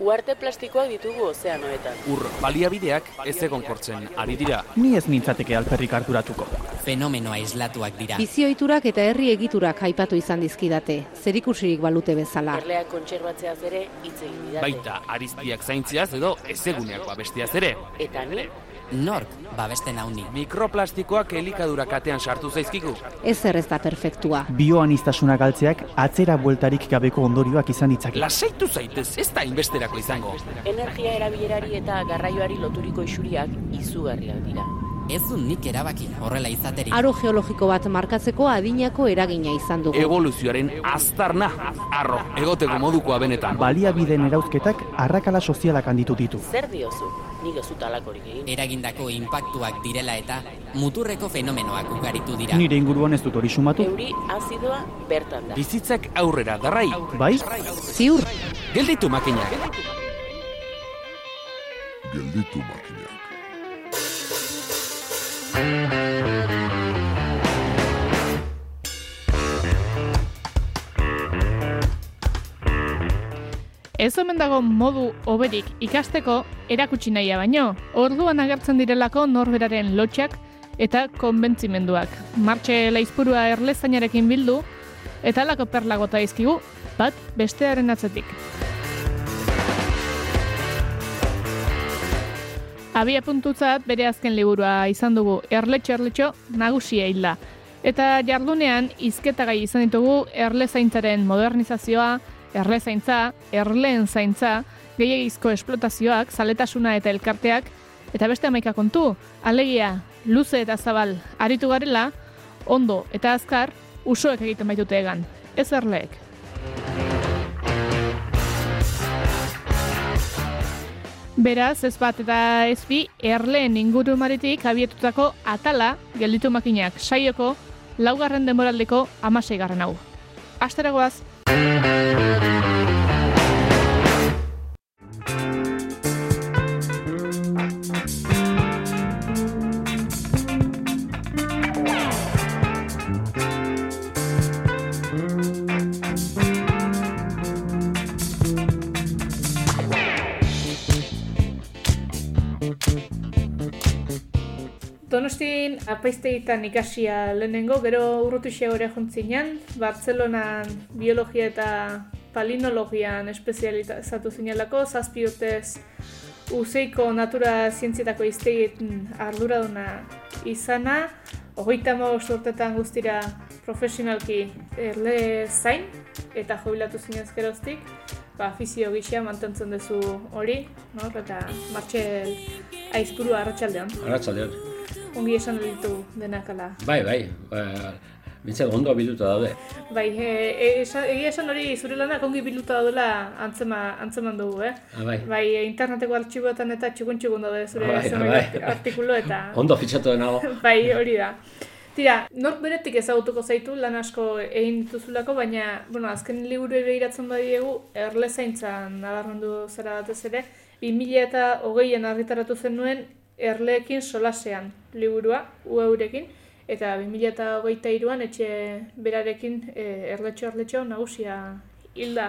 Uarte plastikoak ditugu ozeanoetan. Ur baliabideak ez egonkortzen ari dira. Ni ez nintzateke alperrik harturatuko. Fenomeno aislatuak dira. Bizioiturak eta herri egiturak aipatu izan dizkidate, zerikusirik balute bezala. Erleak kontserbatzeaz ere hitz egin didate. Baita ariztiak zaintziaz edo ezeguneak babestiaz ere. Eta ni, Nork babesten hauni. Mikroplastikoak elikadura katean sartu zaizkigu. Ez ez da perfektua. Bioanistasuna galtzeak atzera bueltarik gabeko ondorioak izan ditzake. Lasaitu zaitez, ez da inbesterako izango. energia erabilerari eta garraioari loturiko isuriak izugarriak dira. Ez du nik erabaki horrela izaterik. Aro geologiko bat markatzeko adinako eragina izan dugu. Evoluzioaren aztarna, arro, egoteko modukoa benetan. Baliabideen erauzketak arrakala sozialak handitu ditu. Zer diozu? Nik ez dut alakorik egin. Eragindako inpaktuak direla eta muturreko fenomenoak ugaritu dira. Nire inguruan ez dut hori sumatu. Euri azidoa bertan da. Bizitzak aurrera, darrai. Bai? Ziur, Gelditu makinak. gelditu makinak. Ez omen dago modu oberik ikasteko erakutsi nahia baino, orduan agertzen direlako norberaren lotxak eta konbentzimenduak. Martxe laizpurua erlezainarekin bildu, eta alako perlagota izkigu, bat bestearen atzetik. Abia puntutzat bere azken liburua izan dugu erletxo erletxo nagusia hilda. Eta jardunean izketagai izan ditugu erlezaintzaren modernizazioa, erlezaintza, erleen zaintza, gehiagizko esplotazioak, zaletasuna eta elkarteak, eta beste amaika kontu, alegia, luze eta zabal, aritu garela, ondo eta azkar, usoek egiten baitute egan, ez erleek. Beraz, ez bat eta ez bi, erleen inguru maritik abietutako atala gelditu makinak saioko laugarren denboraldeko amasei garren hau. Asteragoaz! Apaiztegitan ikasia lehenengo, gero urrutuxe hori jontzinean, Bartzelonan biologia eta palinologian espezializatu zinelako, zazpi urtez useiko natura zientzietako iztegin arduraduna izana, hogeita hamabost urtetan guztira profesionalki erle zain, eta jubilatu zinez geroztik, ba, afizio gisa mantentzen duzu hori, no? eta martxel aizpuru arratsaldean. Arratxaldeon. Ongi esan ditu denak ala. Bai, bai, ba, bintzat ondo bilduta daude. Bai, e, egia esan hori zure lanak ongi bilduta daudela antzema, antzeman dugu, eh? Ah, bai. Bai, e, interneteko artxiboetan eta txukun txukun daude zure Bai, zenbait bai. artikulu eta... Ondo fitxatu nago. bai, hori da. Tira, nork beretik ezagutuko zaitu lan asko egin dituzulako, baina, bueno, azken liburu begiratzen badiegu, erlezaintzan nabarmendu zara batez ere, 2000 eta hogeian argitaratu zenuen erleekin solasean liburua, ueurekin, eta 2000 eta hogeita iruan etxe berarekin e, erletxo erletxo nagusia hilda.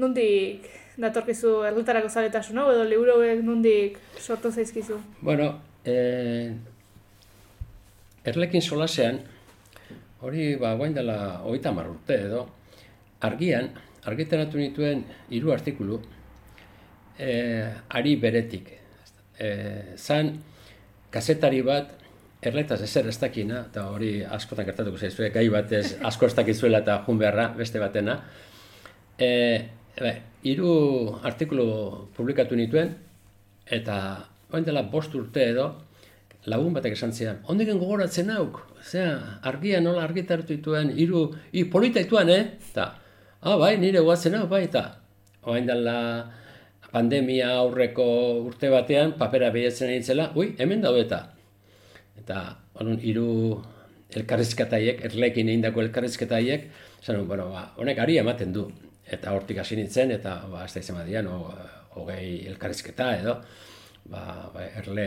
Nondik datorkizu erletarako zaletasun hau, edo liburu hauek nondik sortu zaizkizu? Bueno, eh, erlekin solasean, hori ba, guain dela hogeita hamar urte edo, argian, argitaratu nituen hiru artikulu, eh, ari beretik. Eh, zan, kazetari bat, erletaz ezer ez dakina, eta hori askotan gertatuko zaizue, gai batez asko ez dakizuela eta jun beharra beste batena. E, bai, hiru artikulu publikatu nituen, eta orain dela bost urte edo, lagun batek esan zidan, ondiken gogoratzen hauk, zera, argia nola argitaratu dituen, hiru, i, polita ituan, eh? Eta, ah, bai, nire guatzen hau, bai, eta, orain dela pandemia aurreko urte batean, papera behiatzen nintzela, ui, hemen daude eta, eta onun hiru elkarrizketaiek, erlekin egindako elkarrizketaiek, esan, bueno, ba, honek ari ematen du. Eta hortik hasi nintzen, eta ba, ez da izan badian, o, hogei elkarrizketa edo, ba, ba, erle,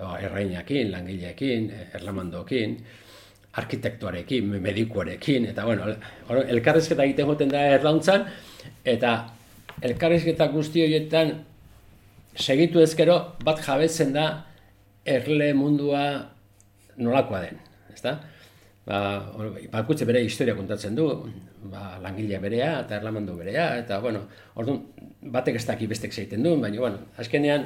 ba, errainakin, langileekin, erlamandokin, arkitektuarekin, medikuarekin, eta bueno, el- elkarrizketa egiten joten da erlauntzan, eta elkarrizketa guzti horietan segitu ezkero bat jabetzen da erle mundua nolakoa den, ezta? Ba, bakutze bere historia kontatzen du, ba, langilea berea eta erlamandu berea, eta, bueno, orduan, batek ez daki bestek zeiten duen, baina, bueno, azkenean,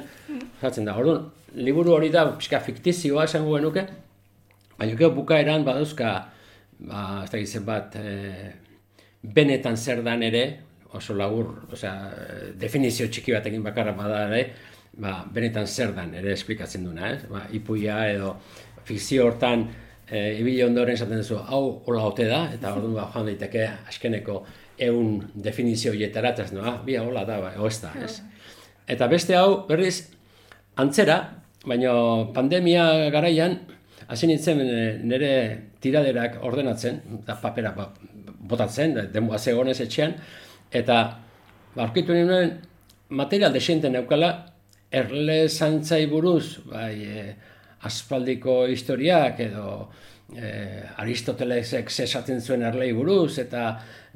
jatzen da, orduan, liburu hori da, pixka fiktizioa esango genuke, baina gero bukaeran badauzka, ba, ez dakit zenbat, e, benetan zer dan ere, oso lagur, osea, definizio txiki batekin bakarra bada ere, ba, benetan zer dan ere esplikatzen duna, ez? Ba, ipuia edo fikzio hortan e, ibili ondoren esaten duzu, hau hola ote da, eta orduan ba, joan daiteke askeneko eun definizio hietara, eta ez no, ah, bia hola da, ba, ez da, ez? Eta beste hau, berriz, antzera, baina pandemia garaian, hasi nintzen e, nire tiraderak ordenatzen, eta papera ba, botatzen, denboa zegoenez etxean, eta ba, aurkitu nuen material desente neukala, erle zantzai buruz, bai, e, aspaldiko historiak edo e, Aristotelesek zesaten zuen erlei buruz, eta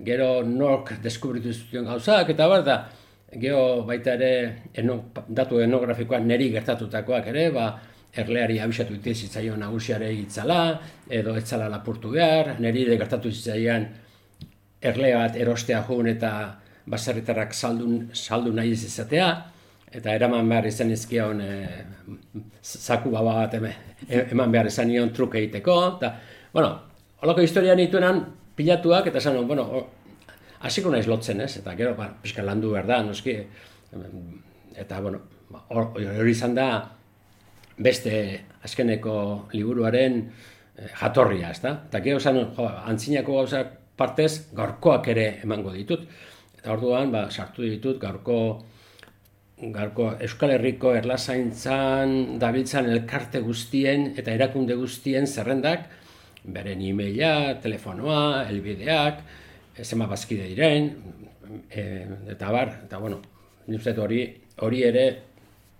gero nork deskubritu zuen gauzak, eta bar da, gero baita ere eno, datu etnografikoak neri gertatutakoak ere, ba, erleari abisatu zitzaion nagusiare itzala, edo etzala lapurtu behar, neri gertatu zitzaian erle bat erostea jun eta baserritarrak saldu, saldu nahi ez izatea, eta eraman behar izan izkion e, zaku baba bat eme, e- eman behar izan nion truke egiteko, eta, bueno, holako historia nituenan pilatuak, eta esan, bueno, hasiko naiz lotzen, ez? Eta gero, ba, pixka landu behar da, noski, eta, bueno, ba, hor- hori izan da beste azkeneko liburuaren eh, jatorria, ez da? Eta gero esan, jo, antzinako gauzak partez, gaurkoak ere emango ditut. Eta orduan, ba, sartu ditut gaurko gaurko Euskal Herriko erlazaintzan dabiltzan elkarte guztien eta erakunde guztien zerrendak, beren e-maila, telefonoa, elbideak, zema bazkide diren, e, eta bar, eta bueno, dut hori, hori ere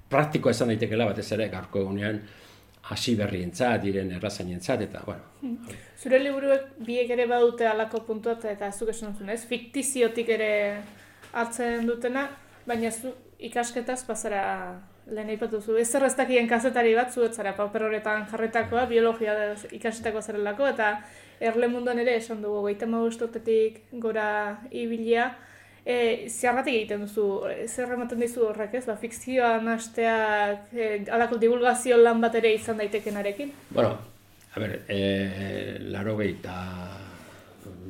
praktikoa esan daitekela batez ere gaurko egunean hasi berrientzat, diren erlazainentzat, eta bueno, Zure liburuek biek ere badute alako puntuat eta zuk esan duzun, ez? Fiktiziotik ere hartzen dutena, baina zu ikasketaz bazara lehen aipatu zu. Ez zer ez dakien kazetari bat zu ez zara paper horretan jarretakoa, biologia ikasetako zerelako, eta erle munduan ere esan dugu, goita urtetik gora ibilia, E, zerratik egiten duzu, zer ematen dizu horrek ez, ba, fikzioa nasteak, e, alako divulgazio lan bat ere izan daitekenarekin? Bueno, a ber, e, laro eta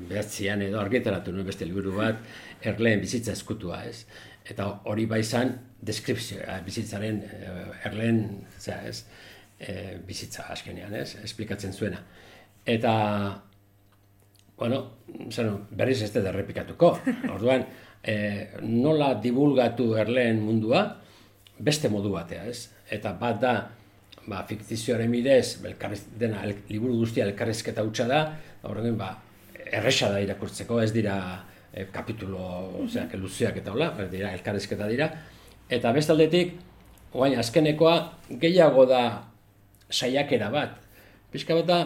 behatzean edo argitaratu nuen beste liburu bat, erleen bizitza eskutua, ez? Eta hori bai izan, deskripzioa, bizitzaren e, erleen, zera, ez? E, bizitza askenean, ez? Esplikatzen zuena. Eta, bueno, zer, berriz ez dut errepikatuko. Orduan, e, nola divulgatu erleen mundua, beste modu batea, ez? Eta bat da, ba, fiktizioaren bidez, elkarriz, dena el, liburu guztia elkarrizketa hutsa da, horren ba, erresa da irakurtzeko, ez dira e, kapitulo, osea, luzeak eta hola, dira elkarrizketa dira. Eta bestaldetik, oain azkenekoa gehiago da saiakera bat. Pixka bat da,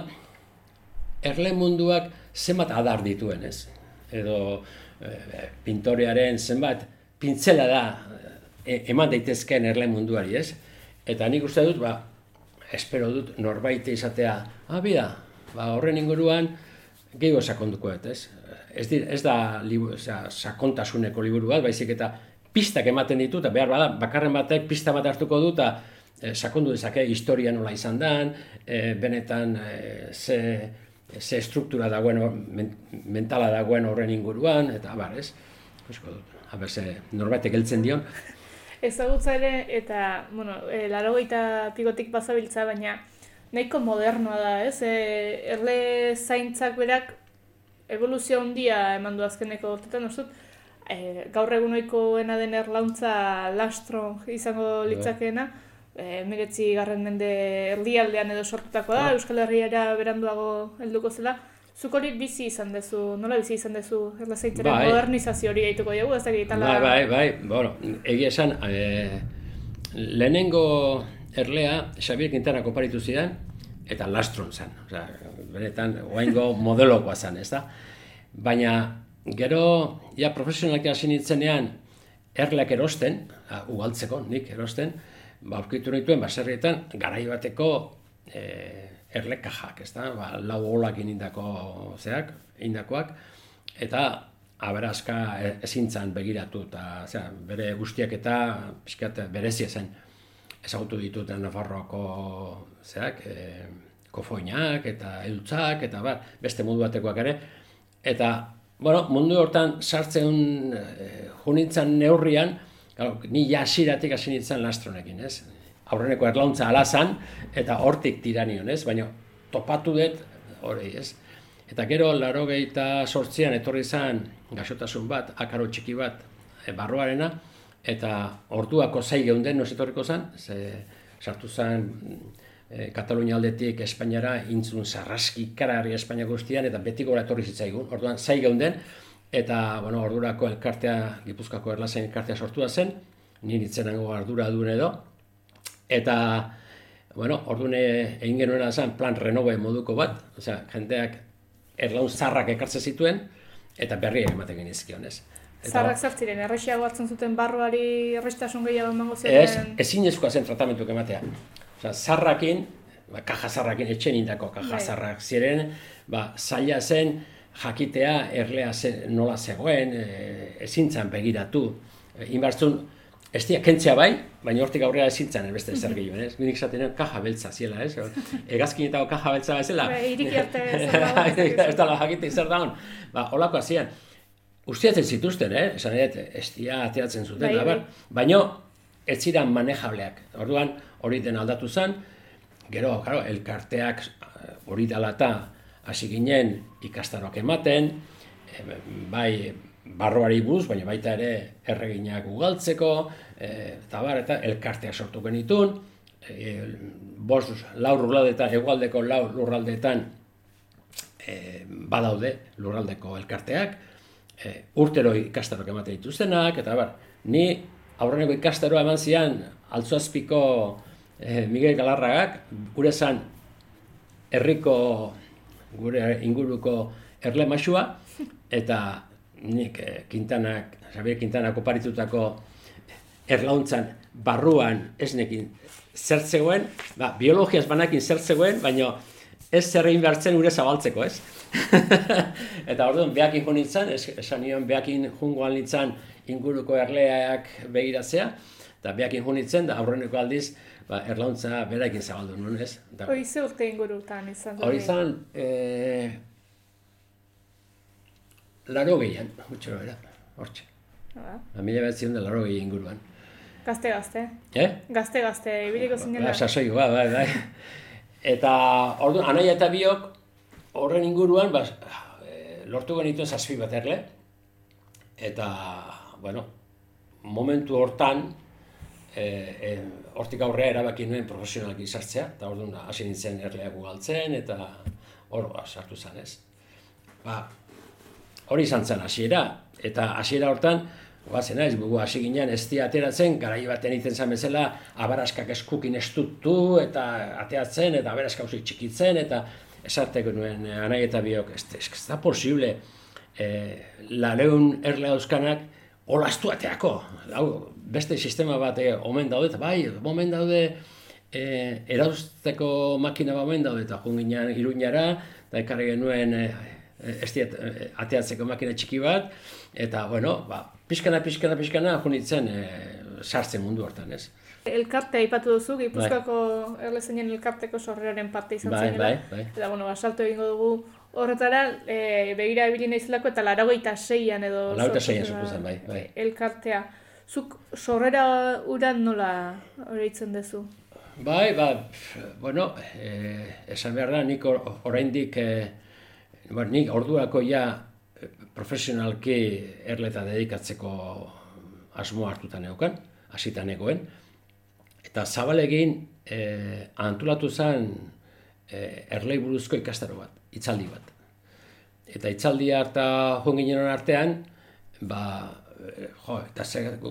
erle munduak zenbat adar dituen, ez? Edo e, pintorearen zenbat pintzela da e, eman daitezkeen erle munduari, ez? Eta nik uste dut, ba, espero dut norbait izatea, ah, bida, ba, horren inguruan gehiago sakonduko dut, ez? Ez, dir, ez da libu, osea, sakontasuneko liburu bat, baizik eta pistak ematen ditu, eta behar bada, bakarren batek pista bat hartuko du, eta e, sakondu dezake historia nola izan dan, e, benetan e, ze, ze struktura dagoen, men, mentala dagoen horren inguruan, eta bar, ez? Ikusko dut, haber, ze norbaitek heltzen dion, Ezagutza ere, eta, bueno, e, laro pigotik bazabiltza, baina nahiko modernoa da, ez? E, erle zaintzak berak evoluzio handia eman du azkeneko urtetan, uste dut, e, gaur egunoikoena den erlauntza lastro izango litzakeena, e, meretzi garren mende erdialdean edo sortutakoa da, Ah. Euskal Herriara beranduago helduko zela. Zuk hori bizi izan dezu, nola bizi izan dezu erle zaintzaren Bai. modernizazio hori gaituko dugu, ez dakit, ala... Bai, bai, bai, bueno, egia esan, e, lehenengo erlea Xabier Quintana koparitu zidan, eta lastron zen, osea, benetan, oaingo modelokoa zen, ez da? Baina, gero, ja profesionalki hasi nintzenean, erleak erosten, a, ugaltzeko, nik erosten, ba, aurkitu nituen baserrietan garai bateko e, erle kajak, ez da? Ba, lau olak indako zeak, indakoak, eta aberazka e, ezintzan begiratu, eta zera, bere guztiak eta pixkat berezia zen ezagutu ditut Nafarroako zeak, e, kofoinak eta eltzak eta bar, beste modu batekoak ere. Eta, bueno, mundu hortan sartzen e, junitzen neurrian, Claro, ni jasiratik hasi nintzen lastronekin, ez? Aurreneko erlauntza alazan, eta hortik tiranion, ez? Baina topatu dut, hori, ez? Eta gero, laro gehieta sortzian, etorri zen, gaixotasun bat, akaro txiki bat, e, barroarena, eta orduako zai geunden, noz etorriko zen, ze sartu zen e, Katalunia aldetik Espainiara, intzun zarraski karari Espainia guztian, eta betiko gora etorri zitzaigun, orduan zai geunden, eta bueno, ordurako elkartea, Gipuzkoako erlazen elkartea sortua zen, ni nitzenango ardura duen edo, eta, bueno, ordune egin genuen zen plan renove moduko bat, osea, jendeak erlaun zarrak ekartze zituen, eta berriak ematen genizkion, ez. Zarrak zartziren, errexia batzen zuten barruari errestasun gehiago emango ziren? Ez, ezin ezkoa zen tratamentuk ematea. Osea, zarrakin, ba, kaja zarrakin, etxen indako kaja bai. zarrak ziren, ba, zaila zen, jakitea erlea ze, nola zegoen, e, ezintzan begiratu. E, Inbartzun, ez dia kentzea bai, baina hortik aurrera ezintzan beste zer gehiago, ez? Minik zaten kaja beltza ziela, ez? Egazkinetako kaja beltza bezala. Ba, iriki arte ez da jakitek zer daun. Ba, holako hasian. Ustiatzen zituzten, eh? Esan edo, ez dia ateatzen zuten, bai, bai. baina ez ziren manejableak. Orduan, hori den aldatu zen, gero, claro, elkarteak hori dalata, hasi ginen ikastaroak ematen, bai barroari buruz, baina baita ere erreginak ugaltzeko, e, eta bar, eta elkarteak sortu genitun, e, bost, lau lurraldetan, egualdeko lau lurraldetan e, badaude lurraldeko elkarteak, e, urtero ikastaroak ematen dituztenak, eta bar, ni aurreneko ikastaroa eman zian, altzuazpiko e, Miguel Galarragak, gure zan, herriko gure inguruko erle masua, eta nik eh, Quintanak, Xavier Quintanak oparitutako erlauntzan barruan ez nekin zertzegoen, ba, biologiaz banakin zertzegoen, baina ez zer egin behartzen gure zabaltzeko, ez? eta orduan, behakin jo nintzen, esan nion behakin jungoan nintzen inguruko erleak begiratzea, eta behakin jo nintzen, da aurreneko aldiz, ba, erlauntza beraekin zabaldu nuen, ez? Hoi ze urte ingurutan izan? Hori izan, e, laro gehian, gutxo era, hortxe. Ah. Mila bat zion da laro gehian inguruan. Gazte, gazte. Eh? Gazte, gazte, ibiliko zinen ba, Sasoi, ba, bai, bai. Eta, orduan, anaia eta biok, horren inguruan, ba, lortu genituen zazpi bat erle. Eta, bueno, momentu hortan, e, hortik aurrea erabaki nuen profesionalki sartzea, eta orduan hasi nintzen erleak ugaltzen, eta hor ba, sartu zen ez. Ba, hori izan zen hasiera, eta hasiera hortan, Guazen ez, gugu hasi ginen ez ateratzen, garai baten iten zen bezala, abaraskak eskukin estutu, eta ateatzen, eta abaraska hauzik txikitzen, eta esarteko nuen anai eta biok, ez, ez, ez da posible, eh, lareun erle dauzkanak, olastu ateako. Hau, beste sistema bat eh, omen daude, eta bai, omen daude e, erauzteko makina bat omen daude, eta junginan iruñara, eta ekarri genuen e, ez diet, ateatzeko makina txiki bat, eta, bueno, ba, pixkana, pixkana, pixkana, junitzen e, sartzen mundu hortan, ez? Elkartea ipatu duzu, Gipuzkoako bai. erlezenien elkarteko sorrearen parte izan bai, bai, bai. Eta, bueno, basalto egingo dugu horretara, e, begira ebili nahizelako eta laragoita seian edo... Laragoita seian supozen, bai, bai. Elkartea. Zuk sorrera uran nola horreitzen duzu? Bai, ba, bueno, eh, esan behar da, nik oraindik, eh, ba, nik orduako ja eh, profesionalki erleta dedikatzeko asmo hartutan neukan, hasitan egoen, eta zabalegin eh, antolatu zen eh, erlei buruzko ikastaro bat itzaldi bat. Eta itzaldi harta joan ginen artean, ba, jo, eta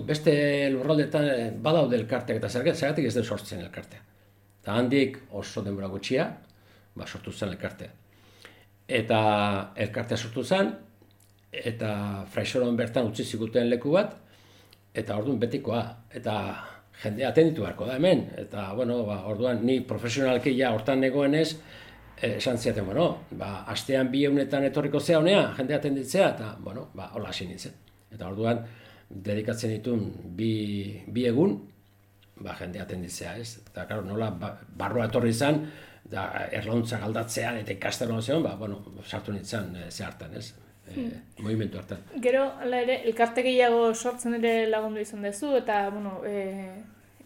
beste lurraldetan badaude elkarteak eta zergatik, zergatik ez den sortzen elkartea. Eta handik oso denbora gutxia, ba, sortu zen elkartea. Eta elkartea sortu zen, eta fraisoron bertan utzi ziguten leku bat, eta orduan betikoa, eta jende atenditu beharko da hemen, eta, bueno, ba, orduan ni profesionalki ja hortan negoenez, eh, esan ziaten, bueno, ba, astean bi eunetan etorriko zea honea, jende atenditzea, eta, bueno, ba, hola hasi nintzen. Eta orduan, dedikatzen ditun bi, bi egun, ba, jende atenditzea, ez? Eta, claro, nola, ba, barroa etorri izan, da, erlauntza galdatzean, eta ikastaroan zeon, ba, bueno, sartu nintzen e, ze hartan, ez? E, Movimentu hartan. Gero, hala ere, elkarte gehiago sortzen ere lagundu izan duzu, eta, bueno, e,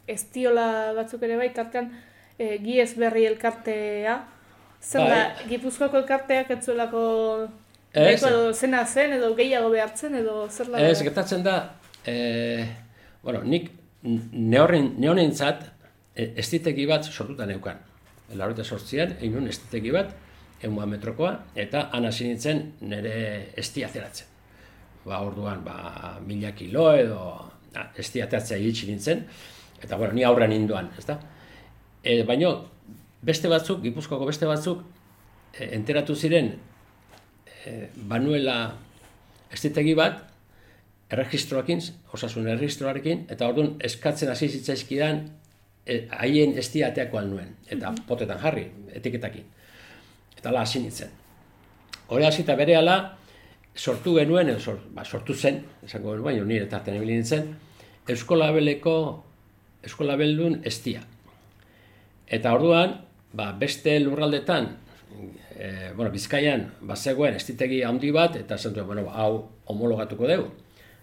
estiola batzuk ere bai, tartean, e, giez berri elkartea, da, Bai. Gipuzkoako elkarteak ez zuelako Ez. edo zena zen, edo gehiago behartzen, edo zer da? Ez, gertatzen da, e, bueno, nik neonentzat e, estitegi bat sortuta neukan. Laureta sortzian, egin nuen estitegi bat, egun metrokoa, eta han hasi nintzen nire estia zeratzen. Ba, orduan, ba, mila kilo edo ah, estia ateratzea iritsi nintzen, eta, bueno, ni aurrean ninduan, ezta? E, baina, beste batzuk, Gipuzkoako beste batzuk, e, enteratu ziren, e, banuela estitegi bat, erregistroakin, osasun erregistroarekin, eta orduan eskatzen hasi zitzaizkidan e, haien estiateako nuen, eta potetan jarri, etiketakin. Eta ala hasi nintzen. Hore hasita bere sortu genuen, edo sort, ba, sortu zen, esango genuen, baina nire eta ibili nintzen, Euskolabeleko, Euskolabeldun estia. Eta orduan, ba, beste lurraldetan, e, bueno, Bizkaian bazegoen estitegi handi bat, eta duen, bueno, hau homologatuko dugu.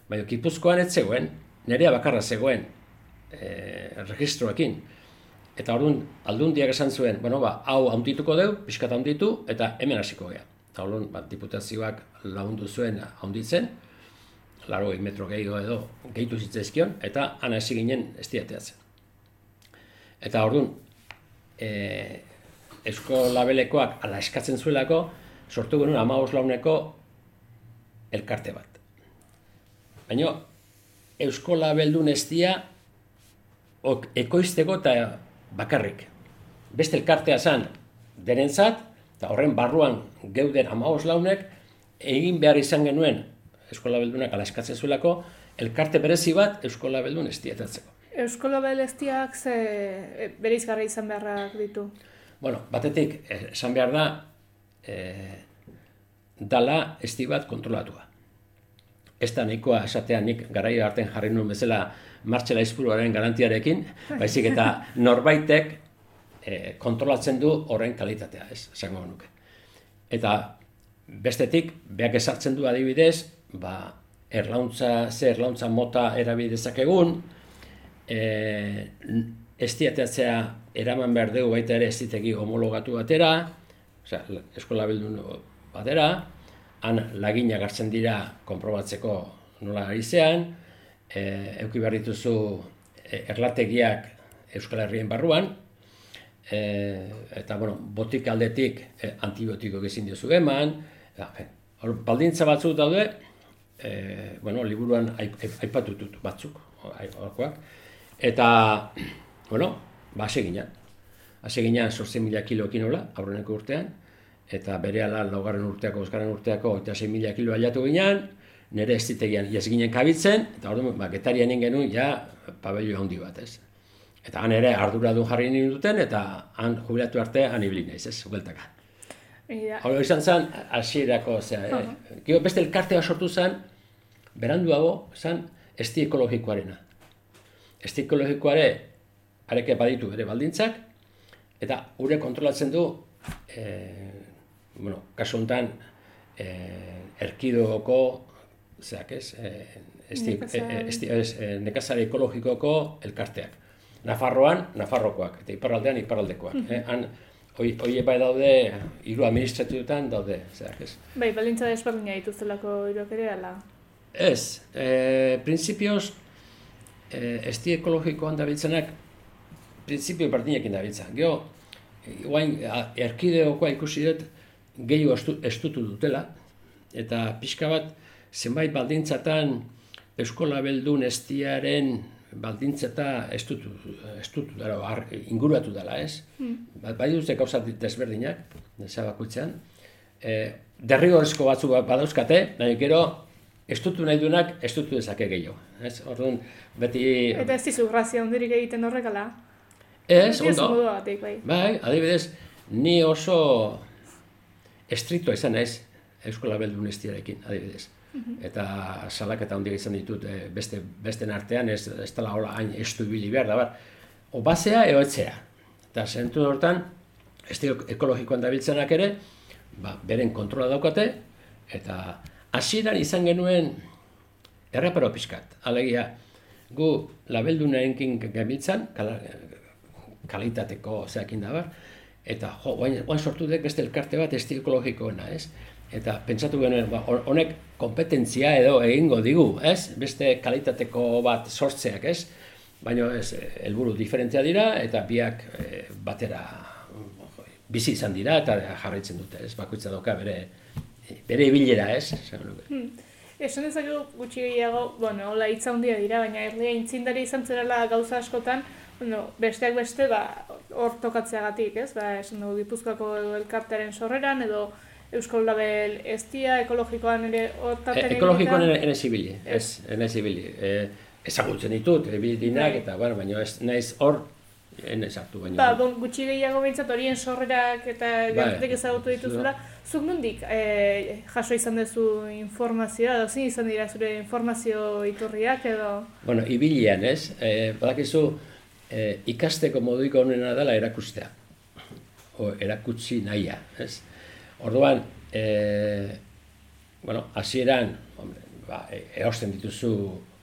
Baina Gipuzkoan ez zegoen, nerea bakarra zegoen e, registroekin. Eta orduan, aldundiak esan zuen, bueno, ba, hau handituko dugu, pixkat handitu, eta hemen hasiko gea. Eta orduan, ba, diputazioak lagundu zuen handitzen, laro metro gehiago edo gehitu zitzaizkion, eta han hasi ginen estiateatzen. Eta orduan, e, Eusko Labelekoak ala eskatzen zuelako, sortu genuen amabos launeko elkarte bat. Baina, Eusko Labeldun estia ok, ekoizteko eta bakarrik. Beste elkartea zan denentzat, eta horren barruan geuden amabos launek, egin behar izan genuen Eskola Beldunak ala eskatzen zuelako, elkarte berezi bat Eskola Beldun estiatatzeko. Euskola Belestiak ze e, bereizgarri izan beharrak ditu. Bueno, batetik, eh, esan behar da, e, dala esti bat kontrolatua. Ez da nahikoa esatea nik garaio artean jarri nuen bezala martxela izpuruaren garantiarekin, baizik eta norbaitek e, kontrolatzen du horren kalitatea, ez, esango nuke. Eta bestetik, beak esartzen du adibidez, ba, erlauntza, ze erlauntza mota erabidezak egun, e, estiateatzea eraman behar dugu baita ere estitegi homologatu batera, osea, eskola bildun batera, han laginak hartzen dira konprobatzeko nola ari zean, e, euki behar dituzu e, erlategiak Euskal Herrien barruan, e, eta bueno, botik aldetik e, antibiotiko gezin diozu eman, e, hor, baldintza batzuk daude, e, bueno, liburuan aip- aip- batzuk, horkoak, eta, bueno, ba, hasi ginen. Hasi ginen 8.000 kiloekin hola, aurreneko urtean, eta bere ala laugarren urteako, osgarren urteako, eta 6.000 kilo aliatu ginen, nire estitegian iaz ginen kabitzen, eta orduan, ba, getarian genuen, ja, pabello handi bat, ez. Eta han ere arduradun jarri nien duten, eta han jubilatu arte han ibili naiz, ez, bueltaka. Egia, Hau izan zen, hasierako, zera, eh? Gero beste elkartea sortu zen, beranduago, zen, esti ekologikoarena. Esti ekologikoare, areke baditu bere baldintzak, eta ure kontrolatzen du, eh, bueno, kasu honetan, eh, erkidoko, zeak ez, eh, esti, Nekazal- eh, esti, ez, eh, nekazari ekologikoko elkarteak. Nafarroan, Nafarrokoak, eta iparraldean, iparraldekoak. eh? Han, hoi, bai daude, hiru administratuetan daude, zeak ez. bai, balintza desberdina dituztelako hiruak ere, ala. Ez, e, printzipioz, e, esti ekologikoan dabiltzenak, printzipio berdinekin dabiltza. Gero, guain, erkideokoa ikusi dut, gehiago estu, estutu dutela, eta pixka bat, zenbait baldintzatan, Euskola Beldun estiaren baldintzeta estutu, estutu dara, ar, inguratu dela, ez? Ba, bai dute gauza desberdinak, nesa bakoitzean. E, derrigorrezko batzuk ba- badauzkate, baina gero estutu nahi duenak, estutu dezake gehiago. Ez? Orduan, beti... Eta ez dizu grazia hondirik egiten horrekala. Ez, Ez ondo. batek, bai. Bai, adibidez, ni oso estriktoa izan naiz Euskola Beldun estiarekin, adibidez. Eta salaketa handia izan ditut eh, beste besten artean, ez, ez dela hola hain estu ibili behar da, bar. O basea eo etzea. Eta zentu hortan, estilo ekologikoan dabiltzenak ere, ba, beren kontrola daukate, eta hasieran izan genuen erraparo pixkat. Alegia, gu labeldunarenkin gabiltzan, kala, kalitateko zeakin da bar, eta jo, oain, oain sortu dek beste elkarte bat esti ekologikoena, ez? Eta pentsatu genuen, ba, hon- honek kompetentzia edo egingo digu, ez? Beste kalitateko bat sortzeak, ez? Baina ez, helburu diferentzia dira, eta biak eh, batera bizi izan dira, eta jarraitzen dute, ez? Bakoitza dauka bere, bere ibilera, ez? Nuke. Esan dezakegu gutxi gehiago, bueno, hola hitza handia dira, baina herria intzindari izan zerala gauza askotan, bueno, besteak beste, ba, hor tokatzeagatik, ez? Ba, esan dugu Gipuzkoako edo elkartearen sorreran, edo Euskal Label estia, ekologikoan ere hortaten E, ekologikoan ere, ere zibili, ez, ene zibili. E, ezagutzen ditut, ebilidinak, Bai. eta, bueno, baina ez naiz hor, ene sartu baino. Ba, bon, gutxi gehiago behintzat horien sorrerak eta gertek ezagutu dituzula, zuk nondik eh, jaso izan duzu informazioa, edo zin izan dira zure informazio iturriak edo... Bueno, ibilian, ez, e, badakizu, e, ikasteko moduiko onena dela erakustea. O erakutsi nahia, ez. Orduan, e, bueno, hasieran, ba, e, erosten dituzu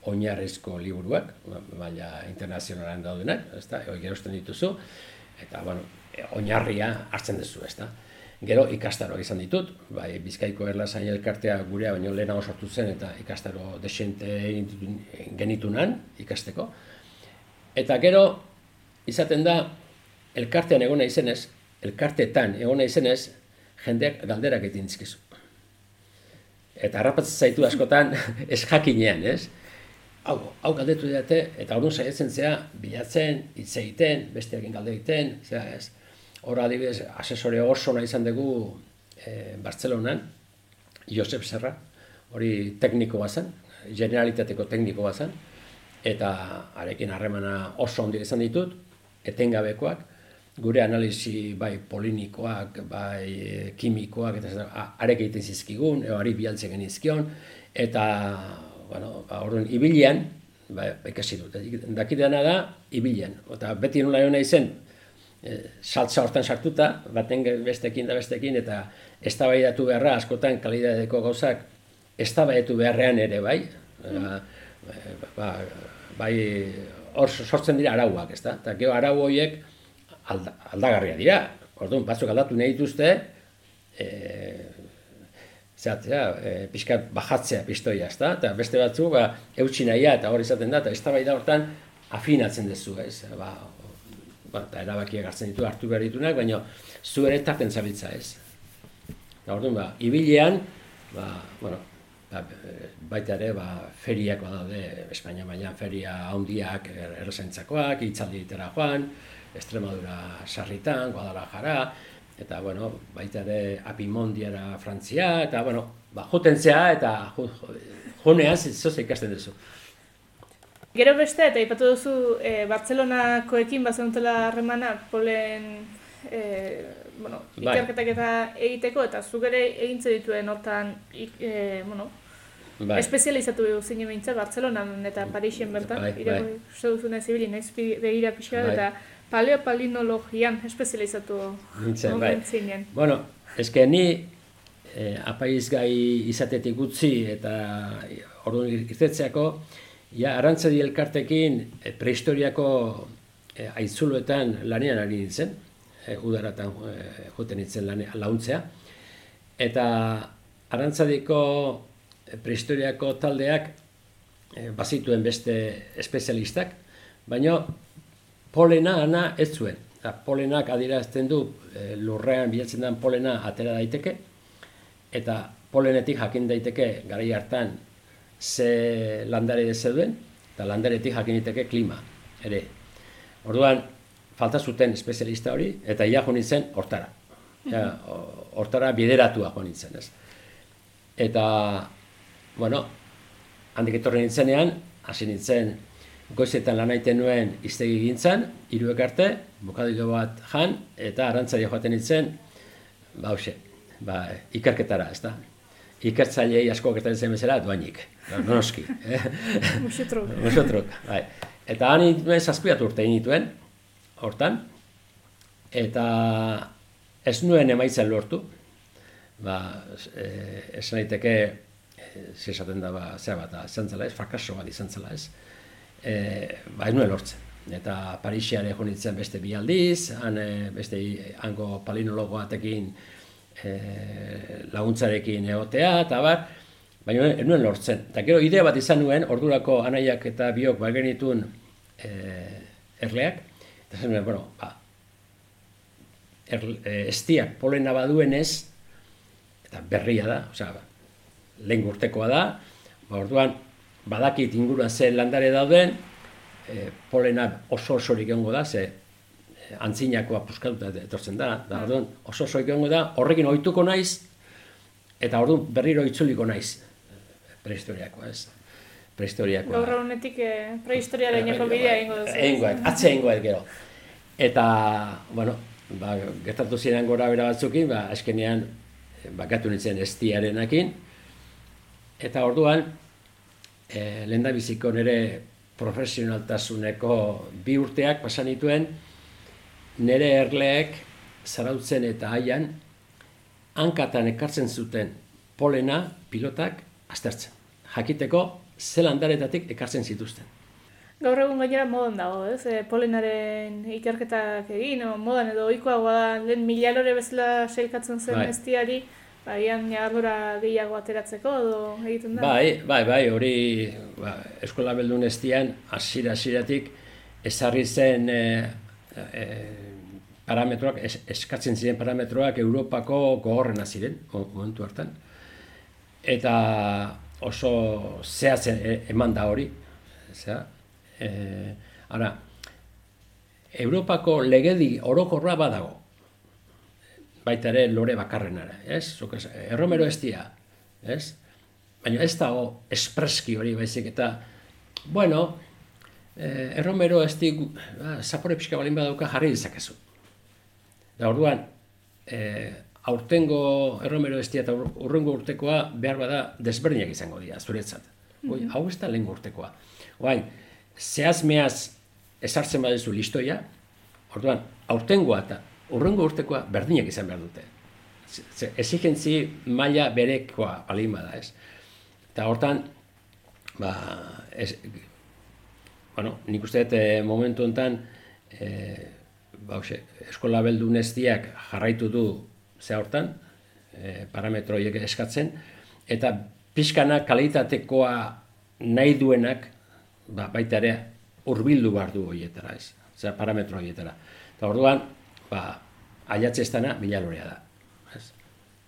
oinarrizko liburuak, ba, maila internazionalan daudenak, ezta, hori erosten dituzu, eta, bueno, oinarria hartzen duzu, ezta. Gero ikastaroak izan ditut, bai, Bizkaiko Erlazain elkartea gurea baino lehenago sortu zen eta ikastaro desente genitunan ikasteko. Eta gero izaten da elkartean egona izenez, elkarteetan egona izenez, jendeak galderak egiten dizkizu. Eta harrapatzen zaitu askotan ez jakinean, ez? Hau, hau galdetu didate, eta orduan saiatzen zea, bilatzen, hitz egiten, besteekin galde egiten, zera ez. Hor adibidez, asesore oso nahi izan dugu e, Bartzelonan, Josep Serra, hori teknikoa zen, generalitateko teknikoa zen, eta arekin harremana oso ondia izan ditut, etengabekoak, gure analisi bai polinikoak, bai kimikoak, eta zer- a- arek egiten zizkigun, edo ari bialtzen genizkion, eta, bueno, ba, orduan, ibilian, ba, ikasi dut, dakidana da, ibilian, eta beti nola egon zen, e, saltza hortan sartuta, baten bestekin da bestekin, eta eztabaidatu beharra askotan kalidadeko gauzak eztabaidatu beharrean ere bai, ba, ba, bai hor sortzen dira arauak, ezta? Eta gero arau horiek alda, aldagarria dira. Orduan, batzuk aldatu nahi dituzte, e, zehatzea, e, pixkat bajatzea pistoia, ezta? Eta beste batzu, ba, eutxi nahia, eta hori izaten da, eta eztabaida hortan afinatzen duzu, ez? Ba, ba, eta erabakiak hartzen ditu, hartu behar ditunak, baina zu ere tarten zabiltza, ez? Eta orduan, ba, ibilean, ba, bueno, ba, baita ere, ba, feriak badaude, Espainia mailan feria handiak er, errezaintzakoak, itzaldi joan, Extremadura sarritan, Guadalajara, eta, bueno, baita ere Apimondiara Frantzia, eta, bueno, ba, juten zea, eta juneaz, zoze ikasten duzu. Gero beste, eta ipatu duzu, e, Bartzelonakoekin bazenutela harremana, polen, e, bueno, Bai. ikerketak eta egiteko, eta zuk ere egintze dituen hortan, ik, e, bueno, Bai. espezializatu zine behintzat Bartzelonan eta Parixen bertan, Bai, bai, uste duzuna zibili, naiz begira pixka Bai. eta paleopalinologian espezializatu Nintzen, bai. zinen. Bueno, eske ni eh, apaiz gai izatetik utzi eta orduan irtetzeako, ja, arantzadi elkartekin eh, prehistoriako eh, aitzuloetan lanean ari nintzen, eh, udaratan eh, joten nintzen lane, launtzea, eta arantzadiko eh, prehistoriako taldeak eh, bazituen beste espezialistak, baina polena ana ez zuen. Eta polenak adierazten du e, lurrean bilatzen den polena atera daiteke eta polenetik jakin daiteke garai hartan ze landare zeuden eta landaretik jakin daiteke klima ere. Orduan falta zuten espezialista hori eta ia jo nintzen hortara. Ja, ho- hortara bideratua jo nintzen, ez. Eta bueno, handik etorri nintzenean, hasi nintzen goizetan lan aiten nuen iztegi gintzan, hiruek arte, bokadilo bat jan, eta arantzari joaten nintzen, ba, hoxe, ba, ikerketara, ez da. Ikertzailei asko gertatzen zen bezala, duainik, no, noski. Eh? Musutruk. Musutruk, bai. Eta han nituen zazpiat urte nituen, hortan, eta ez nuen emaitzen lortu, ba, e, esan daiteke, e, esaten da, ba, zera bat, izan zela ez, frakaso bat izan zela ez, e, ba, ez nuen lortzen. Eta Parisiare jo nintzen beste bi aldiz, han, e, beste hango palinologo batekin e, laguntzarekin egotea, eta bar, baina ez nuen lortzen. Eta gero idea bat izan nuen, ordurako anaiak eta biok bagenitun e, erleak, eta zen nuen, bueno, ba, er, e, estiak polena baduenez, eta berria da, osea, lehen urtekoa da, ba, orduan, badakit inguruan ze landare dauden, e, polena oso osorik egongo da, ze e, antzinakoa puskatuta etortzen da, da orduan, oso osorik egongo da, horrekin ohituko naiz, eta orduan berriro itzuliko naiz, prehistoriakoa, ez? Prehistoriakoa. Gaur honetik eh, prehistoriaren eko bidea egingo duzu. Egingo, atze egingo gero. Eta, bueno, ba, gertatu ziren gora bera batzukin, ba, eskenean, bakatu nintzen estiarenakin, eta orduan, e, lehen da biziko nire profesionaltasuneko bi urteak pasan dituen, nire erleek zarautzen eta haian, hankatan ekartzen zuten polena pilotak aztertzen. Jakiteko, ze landaretatik ekartzen zituzten. Gaur egun gainera modan dago, ez? E, polenaren ikerketak egin, o, modan edo ohikoagoa da, lehen milalore bezala seilkatzen zen Bai. estiari, baian ñagardura gehiago ateratzeko edo egiten da. Bai, bai, bai, hori ba, eskola beldun estian, hasiera hasieratik ezarri zen e, e, parametroak, es, eskatzen ziren parametroak Europako gogorrena ziren, mo- momentu hartan. Eta oso zehatzen e, eman da hori. Zea, e, ara, Europako legedi orokorra badago. Baita ere lore bakarrenara, ez? Zuk ez, erromero estia, ez? Baina ez dago espreski hori baizik eta, bueno, eh, erromero esti, ba, zapore pixka balin badauka jarri dezakezu. Da orduan, eh, aurtengo erromero estia eta ur- urrengo urtekoa behar bada desberdinak izango dira, zuretzat. Oi, hau ez da lehen urtekoa. Oain, zehaz mehaz ezartzen badezu listoia, orduan, aurtengoa eta urrengo urtekoa berdinak izan behar dute. Exigentzi maila berekoa balin bada, ez? Eta hortan, ba, ez, bueno, nik uste dut eh, momentu honetan, eh, ba, hoxe, eskola beldun eztiak jarraitu du ze hortan, eh, parametro horiek eskatzen, eta pixkana kalitatekoa nahi duenak, ba, baita ere, hurbildu behar du horietara, ez? Osea, parametro horietara. Eta orduan, ba, aiatze ez dana, milalorea da. Ez?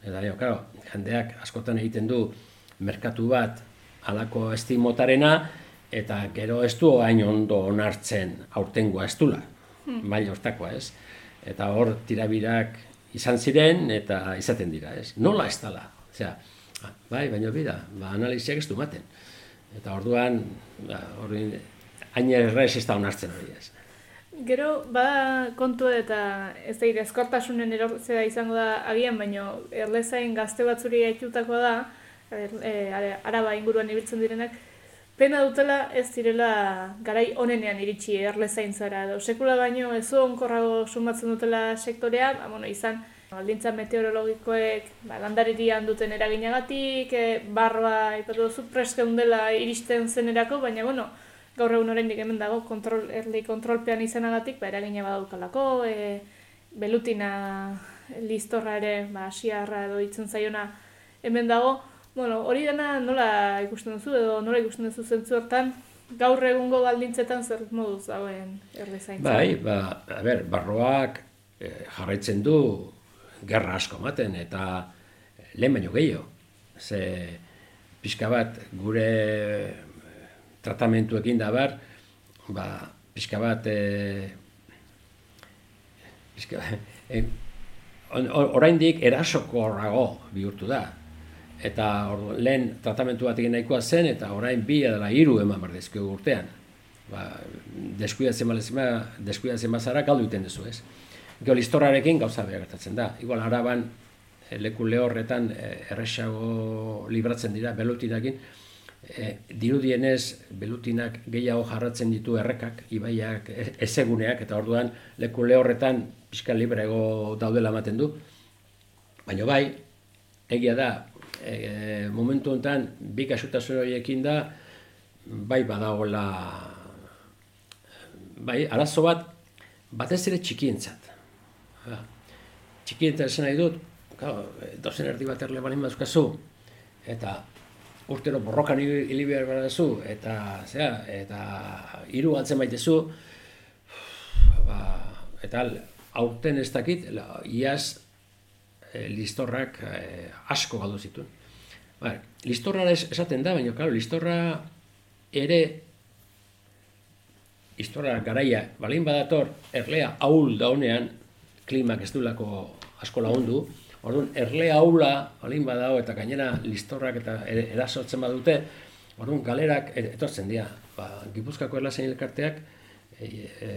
Eta, dio, claro, jendeak askotan egiten du merkatu bat alako estimotarena, eta gero ez du hain ondo onartzen aurtengoa ez dula, maila hortakoa, ez? Eta hor tirabirak izan ziren eta izaten dira, ez? Nola ez dala? Osea, bai, baina bida, ba, analiziak ez du maten. Eta orduan, ba, hain errez ez da onartzen hori, ez? Gero, bada kontu eta ez da ezkortasunen erortzea izango da agian, baino erlezain gazte batzuri gaitutakoa da, er, e, ara- araba inguruan ibiltzen direnak, pena dutela ez direla garai onenean iritsi erlezaintzara edo sekula baino ez onkorrago sumatzen dutela sektorea, ba, bueno, izan baldintza meteorologikoek ba, landaririan duten eraginagatik, e, barba, ipatu duzu, prest geundela iristen zenerako, baina, bueno, gaur egun oraindik hemen dago kontrol, erlei kontrolpean izanagatik, ba, eragina badaukalako, e, belutina listorra ere, ba, asiarra edo itzen zaiona hemen dago. Bueno, hori dena nola ikusten duzu edo nola ikusten duzu zentzu hortan, gaur egungo baldintzetan zer moduz dagoen erdezaintza. Bai, ba, a ber, barroak eh, jarraitzen du gerra asko ematen eta lehen baino gehiago. Ze pixka bat gure tratamentuekin da bar, ba, pixka bat e, pixka, e, oraindik erasokorrago bihurtu da. Eta ordu, lehen tratamentu bat egin nahikoa zen, eta orain bi edela hiru eman behar dizkio urtean. Ba, deskuidatzen balezima, deskuidatzen bazara galdu iten duzu, ez? Gero listorrarekin gauza behar gertatzen da. Igual araban, eh, leku lehorretan eh, erresago libratzen dira, belutinakin, e, dirudienez belutinak gehiago jarratzen ditu errekak, ibaiak, e- ezeguneak, eta orduan leku lehorretan pixka librego daudela ematen du. Baina bai, egia da, e, momentu honetan, bi kasutasun horiekin da, bai badagoela, bai, arazo bat, batez ere txikientzat. Ba, Txikientzat esan nahi dut, dozen erdi bat erle balin bazkazu, eta urtero borrokan hili behar duzu, eta, zera, eta hiru galtzen baitezu, ba, eta aurten ez dakit, la, iaz e, listorrak e, asko galdu zituen. Ba, listorra esaten da, baina, claro, listorra ere listorra garaia, balin badator, erlea ahul daunean, klimak ez duelako asko lagundu, Orduan, erle haula, balin badao, eta gainera listorrak eta erasotzen badute, orduan, galerak etortzen dira. Ba, Gipuzkako erlazen elkarteak, e, e,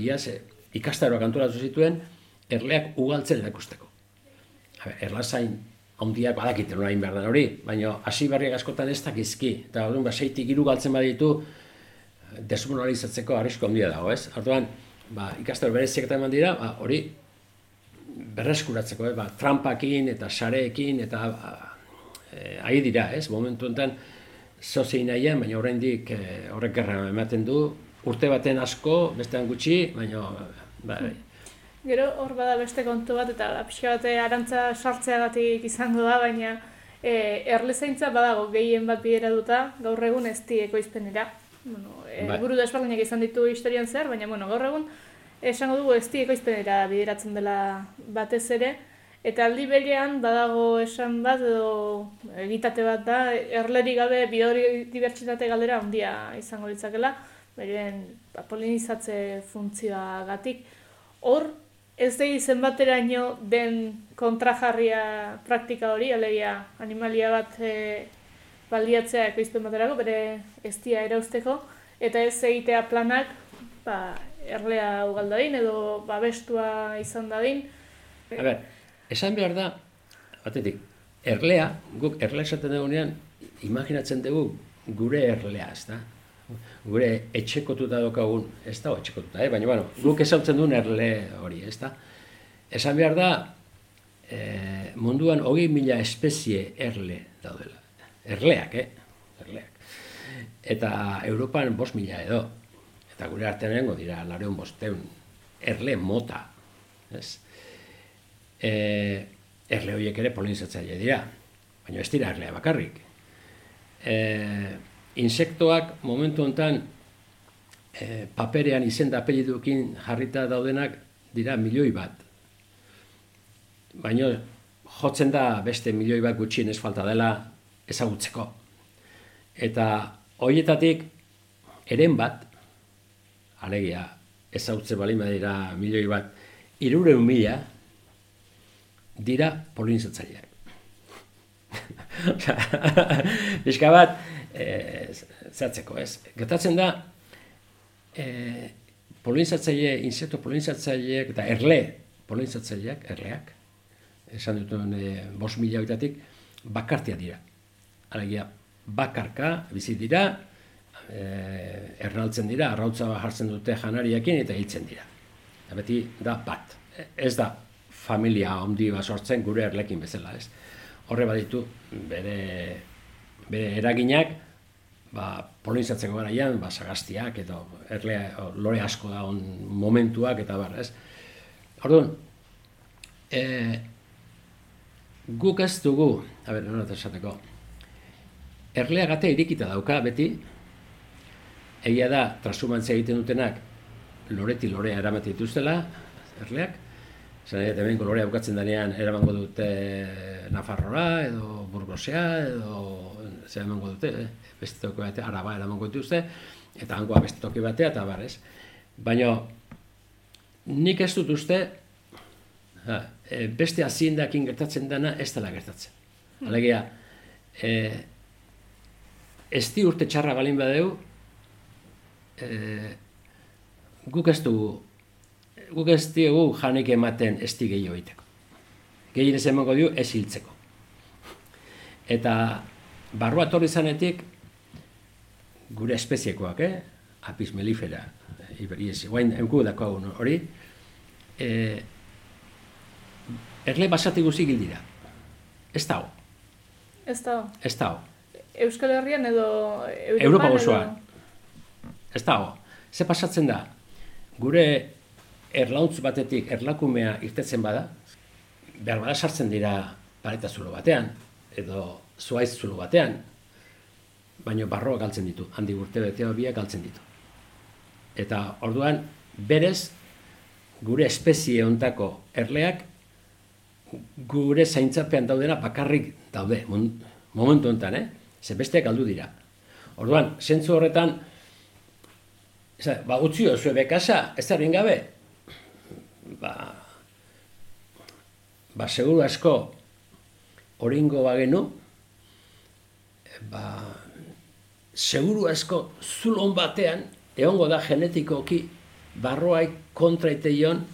iaz, e, ikastaroak antolatu zituen, erleak ugaltzen erakusteko. Erlazain handiak badakiten orain behar den hori, baina hasi barriak askotan ez dakizki, eta orduan, ba, seitik iru galtzen baditu, desmonalizatzeko arrisko handia dago, ez? Orduan, ba, ikastaro bereziak eta eman dira, ba, hori berreskuratzeko, eh? ba, trampakin eta sareekin eta eh, ahi dira, ez? Momentu enten zozein nahian, baina oraindik eh, horrek gerra ematen du, urte baten asko, bestean gutxi, baina ba, Gero hor bada beste kontu bat eta pixka bate arantza sartzeagatik izango da, baina e, erlezaintza badago gehien bat bidera gaur egun ez di ekoizpenera. Bueno, e, bai. buru desberdinak izan ditu historian zer, baina bueno, gaur egun esango dugu ez ekoizpenera bideratzen dela batez ere, eta aldi berean badago esan bat edo egitate bat da, erleri gabe biodibertsitate galdera handia izango ditzakela, beren polinizatze funtzioa gatik. Hor, ez degi zenbateraino den kontrajarria praktika hori, alegia animalia bat e, baldiatzea ekoizpen baterako, bere ez dia erauzteko, eta ez egitea planak, ba, erlea ugal edo babestua izan dadin. A ber, esan behar da, batetik, erlea, guk erlea esaten dugunean, imaginatzen dugu gure erlea, ez da? Gure etxekotuta dokagun, ez da, etxekotuta, eh? baina, bueno, guk esautzen duen erle hori, ez da? Esan behar da, e, munduan hogei mila espezie erle daudela. Erleak, eh? Erleak. Eta Europan bost mila edo eta gure artean dira, lareun bosteun, erle mota, ez? E, erle horiek ere polinizatzaile dira, baina ez dira erlea bakarrik. E, insektoak momentu honetan e, paperean izenda apelidukin jarrita daudenak dira milioi bat. Baina jotzen da beste milioi bat gutxien ez falta dela ezagutzeko. Eta horietatik eren bat, alegia, ezautze balin badira milioi bat, irureun mila, dira polinizatzaileak. Bizka bat, e, zatzeko, ez? Getatzen da, e, polinizatzaile, insekto polinizatzaileak, eta erle polinizatzaileak, erleak, esan dutuen e, bos mila bakartia dira. Alegia, bakarka, bizi dira, e, ernaltzen dira, arrautza jartzen dute janariakin eta hiltzen dira. Eta beti da bat. Ez da familia handi bat sortzen gure erlekin bezala, ez. Horre baditu bere, bere eraginak ba, polinizatzeko garaian, ba, sagaztiak eta erlea, lore asko da on momentuak eta bar, ez. Orduan, e, guk ez dugu, a ber, esateko, erlea gate irikita dauka beti, egia da, trasumantzia egiten dutenak, loreti lorea eramate dituztela, erleak, Zan edo hemen kolorea bukatzen denean eramango dute Nafarroa edo Burgosea edo zer emango dute, eh? beste toki batea, araba eramango dituzte, eta hangoa beste toki batea, eta bar, Baina, nik ez dut uste, ha, e, beste aziendakin gertatzen dena ez dela gertatzen. Alegia, e, ez di urte txarra balin badeu, e, guk ez dugu, guk ez dugu janik ematen ez di gehiago egiteko. Gehien ez emango dio ez hiltzeko. Eta barrua torri zanetik, gure espeziekoak, eh? Apis melifera, iberiesi, guain enku dako hori, e, erle basati guzi gildira. Ez dago, Ez da, ez dago. Euskal Herrian edo Europa edo- osoan. Ez dago. Ze pasatzen da? Gure erlauntz batetik erlakumea irtetzen bada, behar bada sartzen dira pareta zulo batean, edo zuaiz zulo batean, baino barroa galtzen ditu, handi urte betea biak galtzen ditu. Eta orduan, berez, gure espezie ontako erleak, gure zaintzapean daudena bakarrik daude, momentu honetan, eh? Ze besteak galdu dira. Orduan, zentzu horretan, eza, ba, utzi zue bekasa, ez da gabe, ba, ba, seguru asko, oringo bagenu, ba, seguru asko zulon batean, egongo da genetikoki, barroaik kontra iteion,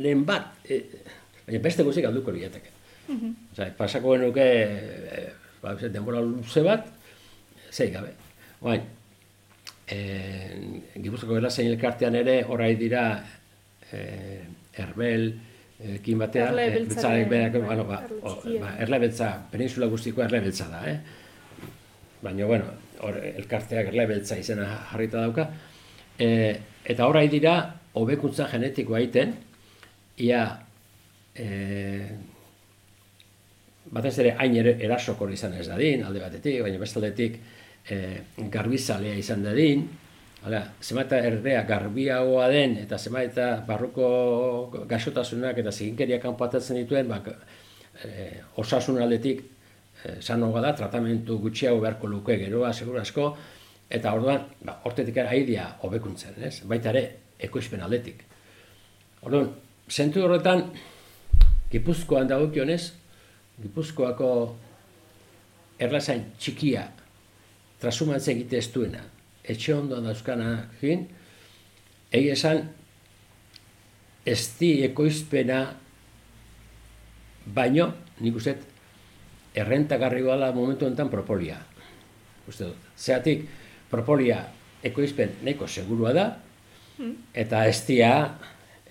lehen bat, e, baina beste guzik alduko liateke. Osea, pasako genuke, e, ba, denbora luze bat, zei gabe. Oain, e, Gipuzkoako Belazain elkartean ere, orai dira, e, Erbel, ekin eh, beltzaren, beltzarek berak, bai, bueno, ba, o, ba, erle beltza, peninsula guztiko erle beltza da, eh? Baina, bueno, hor, elkarteak erle beltza izena jarrita dauka. E, eta orai dira, hobekuntza genetikoa egiten, ia, e, batez ere hain erasokor izan ez dadin, alde batetik, baina beste aldetik e, garbizalea izan dadin, Hala, zenbat erdea garbiagoa den eta zenbat eta barruko gaixotasunak eta ziginkeria kanpoatatzen dituen, ba, e, osasun aldetik e, sanoa da, tratamentu gutxiago beharko luke geroa, seguru asko, eta orduan, ba, hortetik ere aidia hobekuntzen, ez? Baita ere, ekoizpen aldetik. Orduan, zentu horretan, Gipuzkoan dagokionez, Gipuzkoako erlazain txikia trasumantze egite ez duena, etxe ondoan dauzkanakin, egi esan, ez di ekoizpena baino, nik uste, errentagarri gala momentu honetan propolia. Uste dut. Zeatik, propolia ekoizpen nahiko segurua da, eta ez dia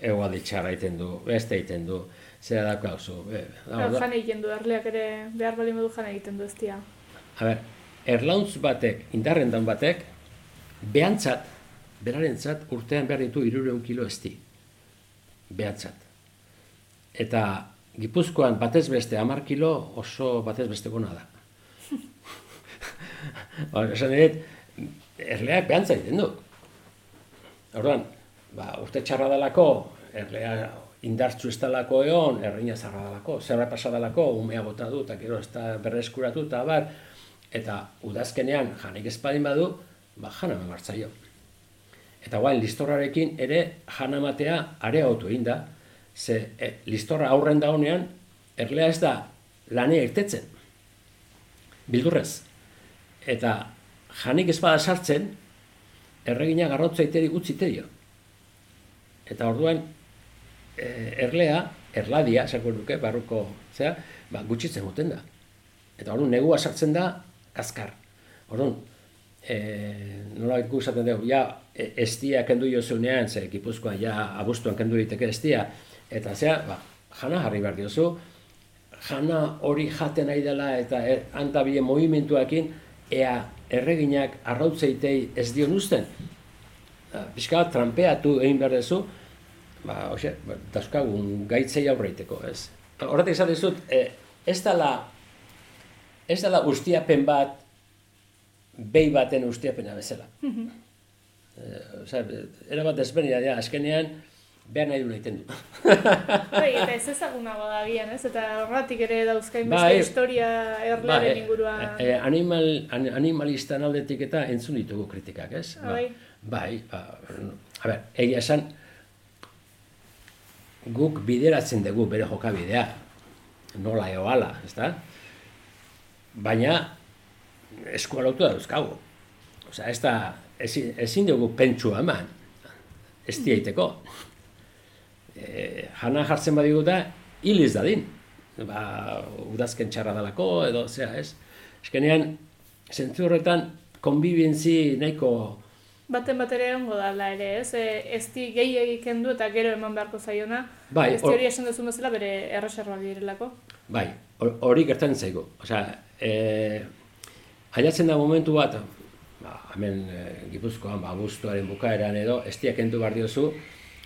egualdi txarra egiten du, beste egiten du, zera da klauzu. E, Claro, jan egiten du, erleak ere behar bali modu jan egiten du ez dia. A ber, erlauntz batek, indarrendan batek, behantzat, berarentzat, urtean behar ditu irureun kilo esti. Behantzat. Eta Gipuzkoan batez beste hamar kilo oso batez beste gona da. ba, esan dut, erleak behantza egiten du. Orduan, ba, urte txarra dalako, erlea indartzu ez dalako egon, erreina zarra dalako, zerra pasa dalako, umea bota du, eta gero ez da berreskuratu, eta bar, eta udazkenean janik espadin badu, ba, jana martzaio. Eta guain, listorrarekin ere jana matea areagotu egin da, ze e, listorra aurren da honean, erlea ez da lanea irtetzen, bildurrez. Eta janik ez bada sartzen, erregina garrotza iteri utzi iterio. Eta orduan, e, erlea, erladia, esango nuke, barruko, zera, ba, gutxitzen moten da. Eta orduan, negua sartzen da, kaskar. Orduan, e, nola gu esaten dugu, ja, e, estia kendu jo zeunean, ze Gipuzkoan ja abuztuan kendu diteke estia, eta zera, ba, jana jarri behar diozu, jana hori jaten nahi dela eta er, antabien movimentuakin, ea erreginak arrautzeitei ez dion uzten. Pixka bat trampeatu egin behar duzu, ba, hoxe, ba, dauzkagun gaitzei aurreiteko, ez. Horretik esan dizut, e, ez dala, ez dala ustiapen bat, behi baten ustiapena bezala. e, osea, era bat desberdina da, azkenean, behar nahi du egiten du. Bai, eta ez ezagunago da gian, ez? Eta horretik ere dauzkain beste Bai. historia erlearen e, inguruan. e, animal, an, animalistan aldetik eta entzun ditugu kritikak, ez? Ah, bai. bai, ba, a ber, egia esan, guk bideratzen dugu bere jokabidea, nola eoala, ez da? Baina eskua lotu da dauzkagu. Osea, ez da, ezin, ezin dugu pentsua eman, ez diaiteko. E, jana jartzen badigu da, hiliz dadin. Ba, udazken txarra dalako, edo, zera, ez? Eskenean, zentzu horretan, konbibentzi nahiko Baten bat ere ongo dala ere, ez? E, ez di gehi egiten du eta gero eman beharko zaiona. Bai, ez hori esan duzu bezala bere erreserroak direlako. Bai, hor- hori gertatzen zaigu. Osea, e, aiatzen da momentu bat, ba, hemen e, Gipuzkoan, ba, abuztuaren bukaeran edo, estiak kendu behar diozu,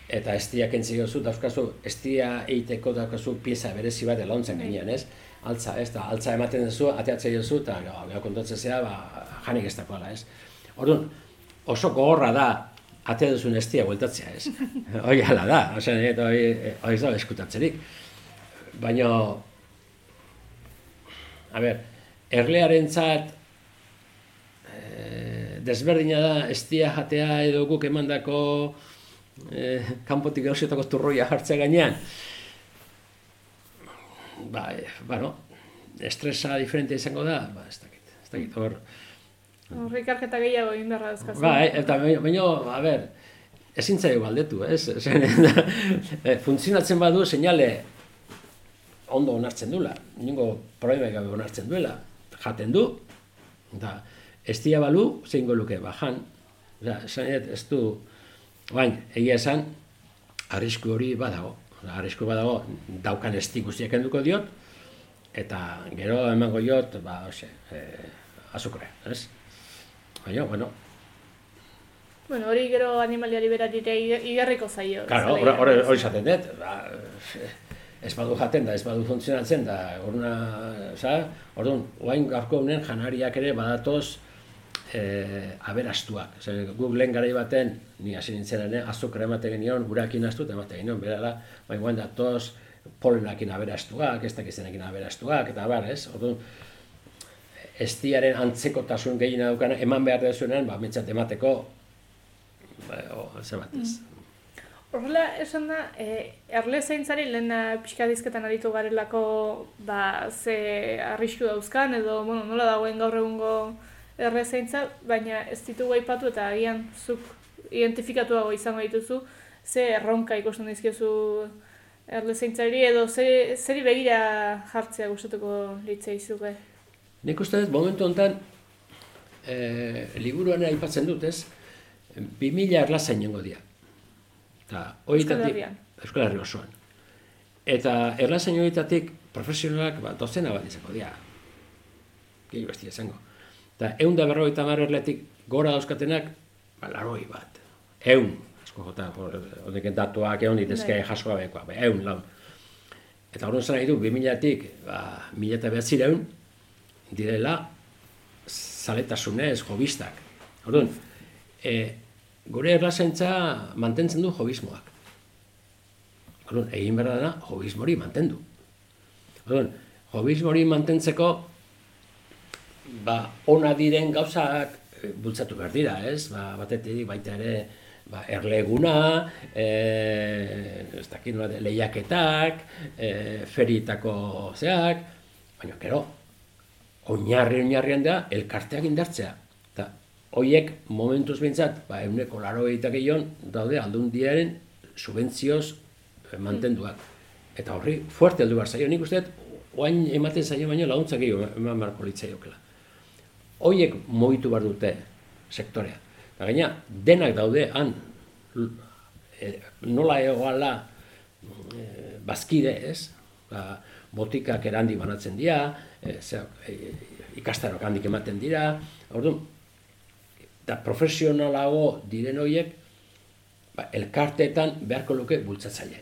eta estiak kentzen diozu, dauzkazu, estia eiteko daukazu pieza berezi bat elauntzen gainean, ez? Altza, ez da, altza ematen duzu, ateatzen duzu, eta gau, kontatzen zera, ba, janik ez dakoala, ez? Orduan, oso gogorra da, atea duzun estia bueltatzea, ez? Hoi hala da, osea, eta hori, hori ez da eskutatzerik. Baina, a ber, erlearentzat eh, desberdina da estia jatea edo guk emandako eh, kanpotik gauzetako turroia hartzea gainean. Ba, eh, bueno, estresa diferente izango da, ba, ez dakit, ez dakit, hor, Horri ikerketa gehiago egin beharra dazkazu. Bai, eta baina, a ber, ezin zaio galdetu, ez? Zen, funtzionatzen badu, seinale ondo onartzen duela, ningo problema gabe onartzen duela, jaten du, eta ez dia balu, zein luke bajan, esan dut, ez du, bain, egia esan, arrisku hori badago, Osea, arrisku badago, daukan esti guztiak enduko diot, eta gero emango diot, ba, ose, eh, azukre, ez? Baina, bueno, Bueno, hori gero animaliari berari ere igarriko zaio. Claro, hori esaten dut, ba, ez badu jaten da, ez badu funtzionatzen da, oruna, oza, orduan, oain gaurko honen janariak ere badatoz eh, aberastuak. Zer, guk lehen garai baten, ni hasi nintzen ere, azukre ematen genion, urakin astu, eta ematen genion, berala, baina guain datoz polenakin aberastuak, ez dakizenekin aberastuak, eta bar, ez? Orduan, estiaren antzekotasun gehiena daukana, eman behar dezuenean, ba, mentzat emateko, ba, o, zer bat ez. Horrela, esan da, e, erle zaintzari lehen pixka dizketan aritu garelako ba, ze arrisku dauzkan, edo bueno, nola dagoen gaur egungo erle zaintza, baina ez ditugu aipatu eta agian zuk identifikatuago izango dituzu, ze erronka ikusten dizkiozu erle zaintzari, edo ze, zeri begira jartzea gustatuko litzaizuke. Nik uste dut, momentu honetan, e, liburuan aipatzen dut, ez? 2000 erlazain nengo dira. Eta, Herrian. Euskal Herri osoan. Eta erlazain horietatik profesionalak ba, dozena bat izango dira. Gehi bestia izango. Eta egun da berrogeita hamar erletik gora dauzkatenak, ba, laroi bat. Eun, asko jota, honek datuak egon ditezke Bai. jaso gabekoa, ba, eun lau. Eta horren zan nahi du, 2000-tik, ba, 1000 eta behatzireun, direla zaletasunez, jobistak. Orduan, e, gure erlazaintza mantentzen du jobismoak. Orduan, egin behar dena, jobismo hori mantendu. Orduan, jobismo hori mantentzeko, ba, ona diren gauzak e, bultzatu behar dira, ez? Ba, batetik baita ere, ba, erleguna, e, ez dakit nola, lehiaketak, e, ferietako zeak, baina, gero, oinarri oinarrian da, elkarteak indartzea. Hoiek momentuz behintzat, ba, euneko laro gehion, daude aldundiaren subentzioz eh, mantenduak. Eta horri, fuerte heldu behar zaio, nik uste oain ematen zaio baino laguntza gehiago eman beharko litzaiokela. Hoiek mogitu behar dute sektorea. Eta gaina, denak daude han, e, nola egoala e, bazkide, ez? Ba, botikak erandi banatzen dira, e, zera, e, ikastarok handik ematen dira, orduan, eta profesionalago diren horiek, ba, elkarteetan beharko luke bultzatzaile.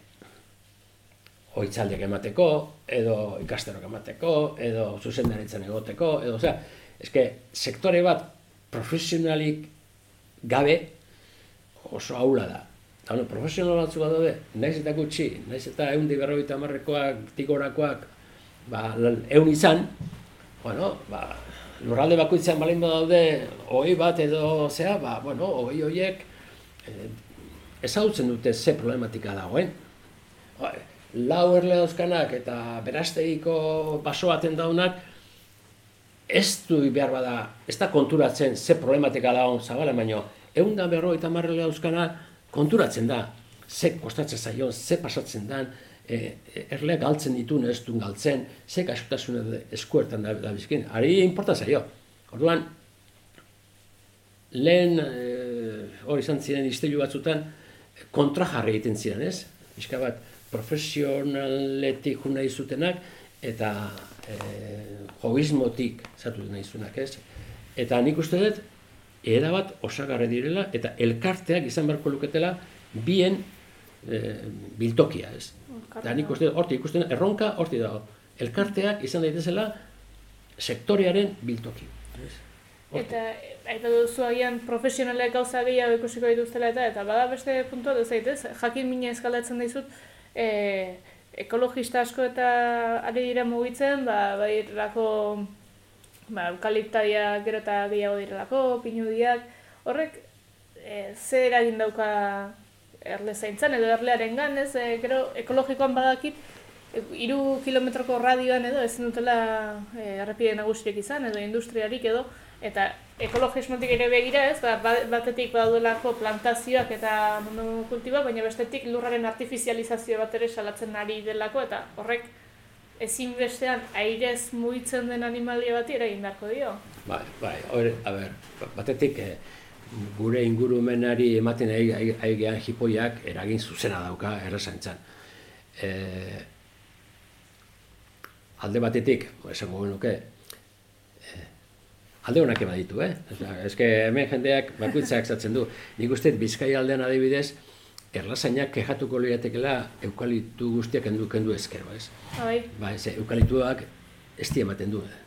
Oitzaldiak emateko, edo ikastarok emateko, edo zuzendaritzen egoteko, edo, osea, eske, sektore bat profesionalik gabe oso aula da. Eta, bueno, profesional batzu bat daude, naiz eta gutxi, naiz eta egun berrogeita hamarrekoak, tigorakoak, ba, ehun izan, bueno, ba, lurralde bakoitzean balin daude, hogei bat edo zea, ba, bueno, hogei horiek eh, ezagutzen dute ze problematika dagoen. Ba, Lau erle eta berasteiko baso baten daunak, ez du behar bada, ez da konturatzen ze problematika da hon zabala, baino, egun da berro eta marrele euskana konturatzen da, ze kostatzen zaion, ze pasatzen dan, e, e, erleak galtzen ditu, ez du galtzen, ze kasutasun eskuertan da, da bizkin, ari importa zaio. Orduan, lehen, e, hori izan ziren iztelu batzutan, kontra jarri egiten ziren, ez? Bizka bat, profesionaletik juna izutenak, eta e, jogismotik zatu nahi zunak, ez? Eta nik uste dut, bat osagarre direla, eta elkarteak izan beharko luketela bien e, biltokia, ez? Eta nik uste horti ikusten, erronka horti dago. Elkarteak izan daitezela sektorearen biltoki. Eta, eta duzu agian profesionalek gauza gehiago ikusiko dituztela eta, eta bada beste puntua duz zaitez, jakin mina eskalatzen dizut, e, ekologista asko eta ari dira mugitzen, ba, bai erako, ba, eukaliptadia gero eta gehiago direlako, pinudiak, horrek, e, ze eragin dauka erle zaintzan edo erlearen gan, ez, e, gero ekologikoan badakit, hiru kilometroko radioan edo ezin dutela e, errepide nagusirik izan edo industriarik edo eta ekologismotik ere begira ez, ba, ba batetik baduelako plantazioak eta monokultiba, baina bestetik lurraren artifizializazio bat ere salatzen ari delako eta horrek ezin bestean airez mugitzen den animalia bati ere indarko dio. Bai, bai, hori, a ber, batetik eh, gure ingurumenari ematen aigean jipoiak eragin zuzena dauka erresantzan. Eh, alde batetik, esango genuke, eh, alde honak ema ditu, eh? Ez que hemen jendeak bakuitzak zatzen du. Nik uste, bizkai aldean adibidez, erlasainak kejatuko liatekela eukalitu guztiak endu kendu ezkero, ez? Bai. Ba, ez, eukalituak estia ematen du, eh?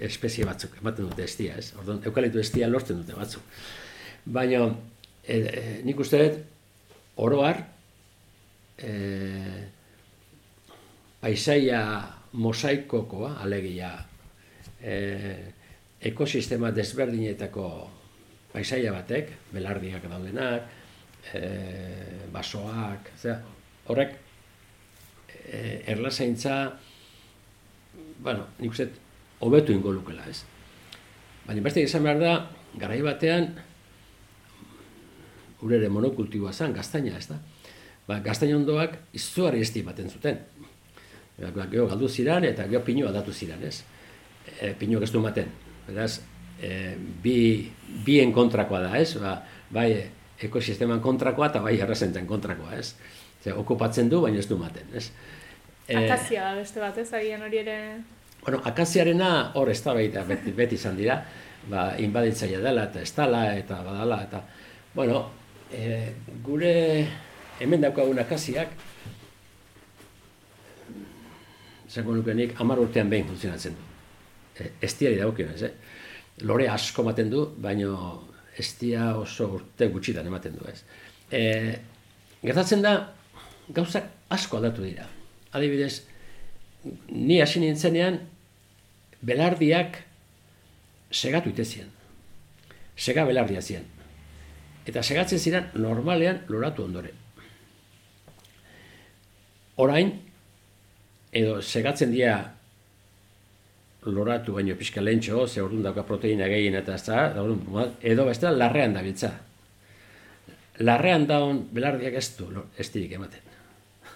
Espezie batzuk ematen dute estia, ez? Orduan, eukalitu estia lortzen dute batzuk. Baina, e, e, nik uste dut, oroar, e, paisaia mosaikokoa, alegia, e, ekosistema desberdinetako paisaia batek, belardiak daudenak, e, basoak, zera, horrek e, erlazaintza, bueno, nik uste, hobetu ingo lukela, ez? Baina beste izan behar da, garai batean, urere monokultiboa zen, gaztaina, ez da? Ba, gaztaina ondoak izuari esti baten zuten. Gero galdu ziren eta gero pinua datu ziren, ez? E, pinua geztu maten. Beraz, e, bi, bien kontrakoa da, ez? Ba, bai, ekosisteman kontrakoa eta bai errezentzen kontrakoa, ez? Zer, okupatzen du, baina ez du maten, ez? E, Akazia beste bat, ez? Agian hori ere... Bueno, akaziarena hor ez da beti, beti izan dira, ba, inbaditzaia dela eta ez dala eta badala, eta, bueno, e, gure hemen daukagun akaziak, zango nuke nik, amar urtean behin funtzionatzen du. E, estiari daukion ez, eh? Lore asko ematen du, baino estia oso urte gutxitan ematen du ez. E, gertatzen da, gauzak asko aldatu dira. Adibidez, ni hasi nintzenean, belardiak segatu itezien. Sega belardia ziren. Eta segatzen ziren normalean loratu ondore. Orain, edo segatzen dira loratu baino pixka lehentxo, ze orduan dauka proteina gehien eta ez da, edo beste larrean da bitza. Larrean daun belardiak ez du, ez dirik ematen.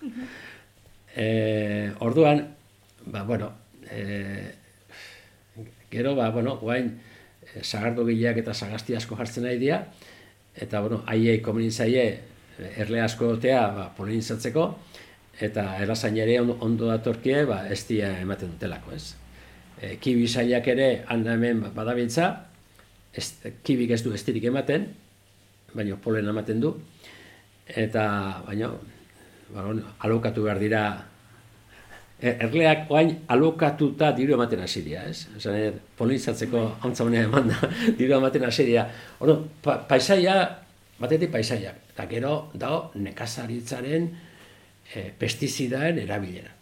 e, orduan, ba, bueno, e, gero, ba, bueno, guain, e, sagardo gileak eta sagasti asko jartzen nahi dira, eta, bueno, aiei komunitzaie, erle asko otea, ba, polinizatzeko, eta erasain ere ondo datorkie, ba, ez dia ematen dutelako, ez. E, kibi saiak ere handa hemen badabiltza, ez, kibik ez du estirik ematen, baina polen ematen du, eta baina ba, alokatu behar dira, erleak oain alokatuta diru ematen hasi dira, ez? Esan, er, polinizatzeko hantza eman da, diru ematen dira. Ono, pa, paisaia, batetik paisaiak, eta gero dago nekazaritzaren, e, pestizidaen erabilera.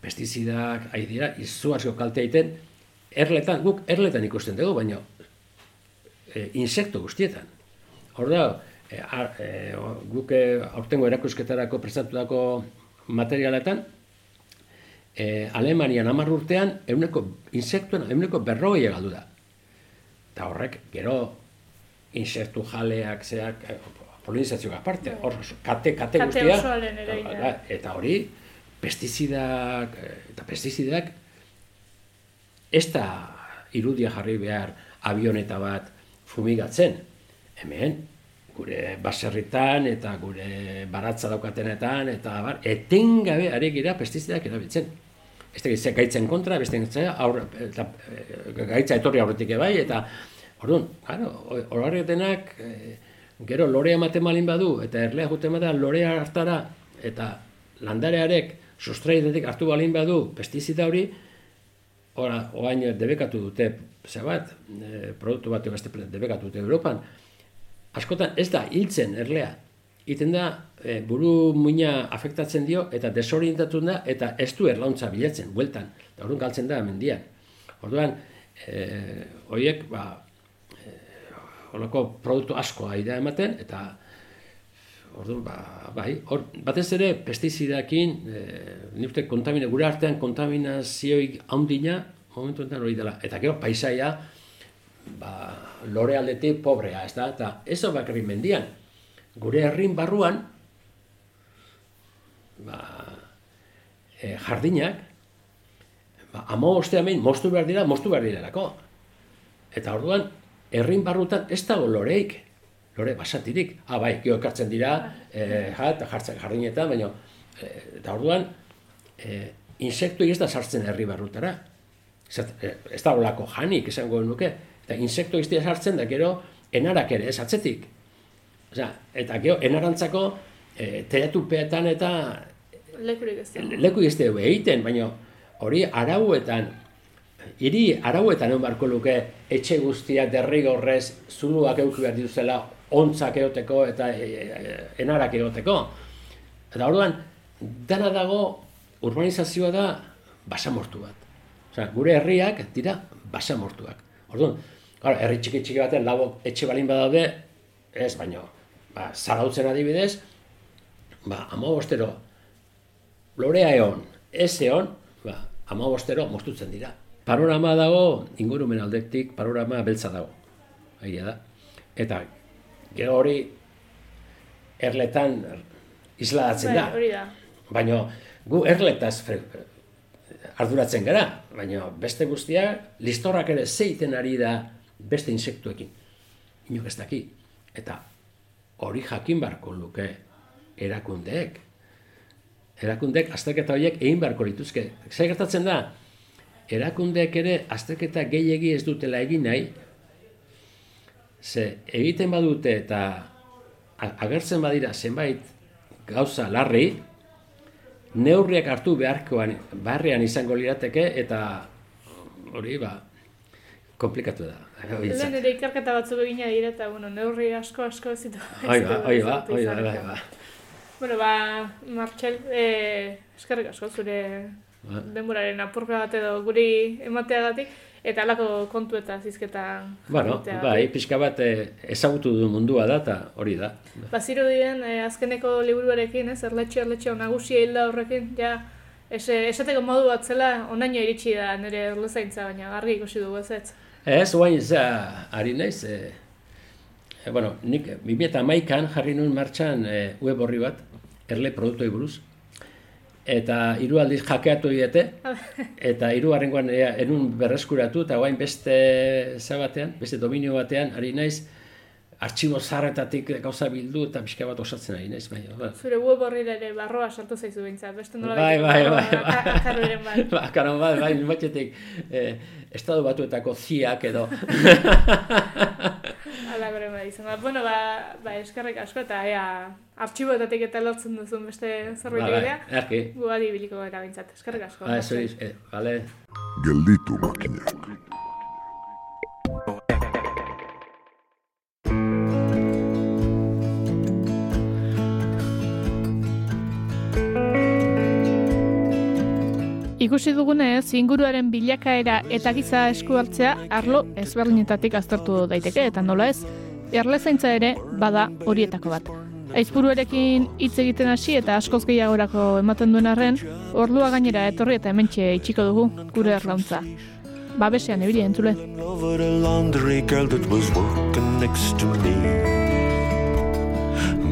Pestizidak ari dira izugarrizko kalte egiten erletan, guk erletan ikusten dugu, baina e, insekto guztietan. Hor da, e, e, guk aurtengo erakusketarako prestatutako materialetan, e, Alemanian hamar urtean, euneko, insektuen euneko berrogei galdu da. Eta horrek, gero, insektu jaleak, zeak, eh, polinizazioak aparte, hor, kate, kate Kate guztia. Eta hori, pestizidak, eh, eta pestizidak, ez da irudia jarri behar avioneta bat fumigatzen. Hemen, gure baserritan eta gure baratza daukatenetan, eta bar, etengabe ari gira pestizidak erabiltzen. Da gizia gaitzen kontra, beste gaitzea, aurre, eta, eh, gaitza etorri aurretik bai, eta orduan, claro, horretenak, gero lorea ematen malin badu, eta erlea juten bada lorea hartara, eta landarearek sustraietetik hartu balin badu pestizida hori, ora, oain debekatu dute, ze bat, e, produktu bat beste debekatu dute Europan, askotan ez da hiltzen erlea, iten da e, buru muina afektatzen dio eta desorientatun da eta ez du erlauntza bilatzen, bueltan, eta orduan galtzen da mendian. Orduan, e, horiek, ba, e, holako produktu asko ari da ematen, eta Orduan, ba, bai, hor, batez ere pestizidakin, e, ni uste kontamina, gure artean kontaminazioik handina, momentu enten hori dela. Eta gero, paisaia, ba, lore aldetik pobrea, ez da? Eta ez hau bakarrik mendian. Gure herrin barruan, ba, e, jardinak, ba, ama osteamen, moztu behar dira, moztu behar direlako. Eta orduan, herrin barrutan ez dago loreik, lore basatirik. Ah, bai, ekartzen dira, eh, ja, eta jartzen jardinetan, baina, eh, eta orduan, eh, insektu ez da sartzen herri barrutara. Ez da olako janik, esango nuke. Eta insektu ez dira sartzen, da gero, enarak ere, ez atzetik. Osea, eta gero, enarantzako, eh, teatupeetan eta Lekurik ez da. leku ez dugu egiten, baina hori arauetan, hiri arauetan egon beharko luke etxe guztiak derrigorrez zuluak euki behar dituzela ontzak egoteko eta e, e, enarak egoteko. Eta orduan, dana dago urbanizazioa da basamortu bat. Osea, gure herriak dira basamortuak. Orduan, claro, herri txiki txiki baten labo etxe balin badaude, ez baino, ba, zarautzen adibidez, ba, amabostero, lorea egon, ez egon, ba, amabostero moztutzen dira. Panorama dago, ingurumen aldetik, panorama beltza dago. Egia da. Eta gero hori erletan isladatzen Bai, da. hori da. Baina gu erletaz arduratzen gara, baina beste guztia listorrak ere zeiten ari da beste insektuekin. Inok ez daki. Eta hori jakin barko luke erakundeek. Erakundeek azterketa horiek egin beharko lituzke. Zer gertatzen da? Erakundeek ere azterketa gehiegi ez dutela egin nahi, ze egiten badute eta agertzen badira zenbait gauza larri, neurriak hartu beharkoan barrean izango lirateke eta hori ba komplikatu da. Lehen ere ikerketa batzuk egina dira eta, bueno, neurri asko asko ez ditu. Hoi ba, hoi ba, hoi ba, bai, ba. Bueno, ba, Martxel, eh, eskerrik asko zure Ba. denboraren apurka bat edo guri emateagatik, eta alako kontu eta zizketa Bueno, egiteagatik. bai, pixka bat eh, ezagutu du mundua da eta hori da. Baziru dien, eh, azkeneko liburuarekin, ez, erletxe, erletxe, nagusia hilda horrekin, ja, es, esateko modu bat zela, onaino iritsi da nire erlezaintza, baina argi ikusi dugu ez ez. Ez, guain za, ari naiz, e, e, bueno, nik 2008an jarri nuen martxan e, web horri bat, erle produktoi buruz, eta hiru aldiz jakeatu diete, eta hiru harrengoan ea, enun berreskuratu, eta guain beste za batean, beste dominio batean, ari naiz, artxibo zarretatik gauza bildu eta pixka bat osatzen ari naiz, baina, ba, Zure web horrira ere barroa sartu zaizu behintzat, beste nola Bai, bai, bai, bai. Bat. Ba, karon bat, bai, estado batuetako ziak edo. Ala gore bai izan. Bueno, ba, ba, eskerrik asko eta ea, artxiboetatik eta lortzen duzun beste zerbait Ba, egitea. erki. Gu adi biliko gara bintzat. Eskerrik asko. Ba, eso, eh, vale. Gelditu makinak. Ikusi dugunez, inguruaren bilakaera eta giza esku hartzea arlo ezberdinetatik aztertu daiteke eta nola ez, erlezaintza ere bada horietako bat. Aizpuruarekin hitz egiten hasi eta askoz gehiagorako ematen duen arren, orlua gainera etorri eta hementxe itxiko dugu gure erlauntza. Babesean ebili entzule.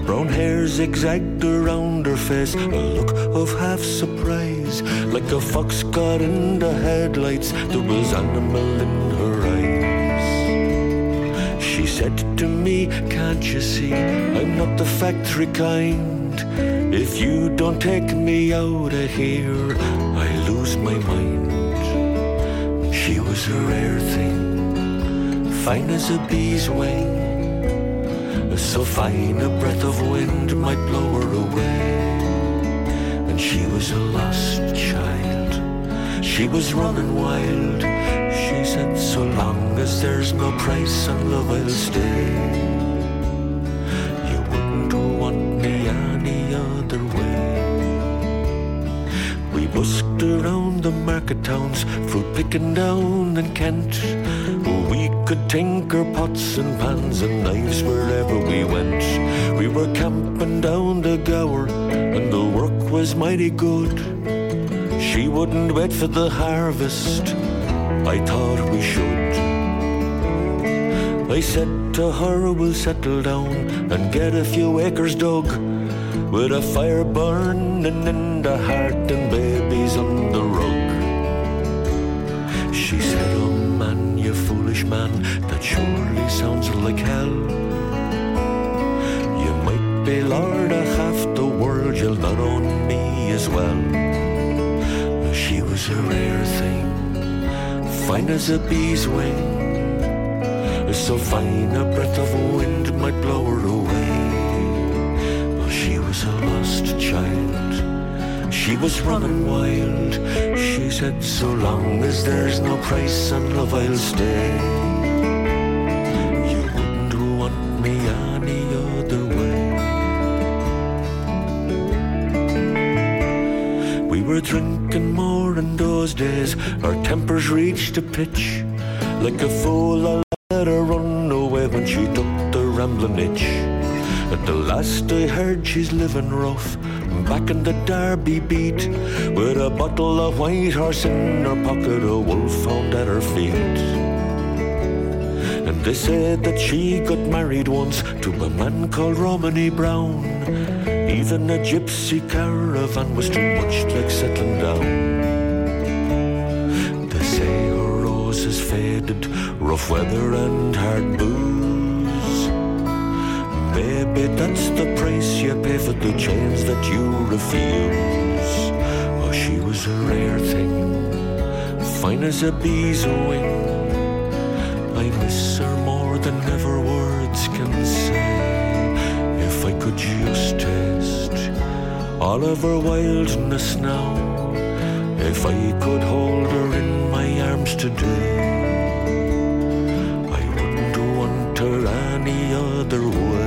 Brown hair zigzagged around her face, a look of half surprise, like a fox caught in the headlights. There was animal in her eyes. She said to me, Can't you see I'm not the factory kind? If you don't take me out of here, I lose my mind. She was a rare thing, fine as a bee's wing. So fine a breath of wind might blow her away. And she was a lost child, she was running wild. She said, So long as there's no price on love, I'll stay. You wouldn't want me any other way. We busked around the market towns, fruit picking down in Kent. Could tinker pots and pans and knives wherever we went. We were camping down the Gower, and the work was mighty good. She wouldn't wait for the harvest, I thought we should. I said to her, we'll settle down and get a few acres dug. With a fire burning in the heart like hell. You might be lord of half the world, you'll not own me as well. She was a rare thing, fine as a bee's wing. So fine a breath of wind might blow her away. She was a lost child. She was running wild. She said, So long as there's no price on love, I'll stay. Were drinking more in those days. Our tempers reached a pitch. Like a fool, I let her run away when she took the rambling itch. At the last I heard she's living rough Back in the Derby beat With a bottle of white horse in her pocket A wolf found at her feet And they said that she got married once To a man called Romany Brown Even a gypsy caravan was too much like settling down They say her roses faded Rough weather and hard booze Maybe that's the price you pay for the chains that you refuse. Oh, she was a rare thing, fine as a bee's wing. I miss her more than ever words can say. If I could just taste all of her wildness now, if I could hold her in my arms today, I wouldn't want her any other way.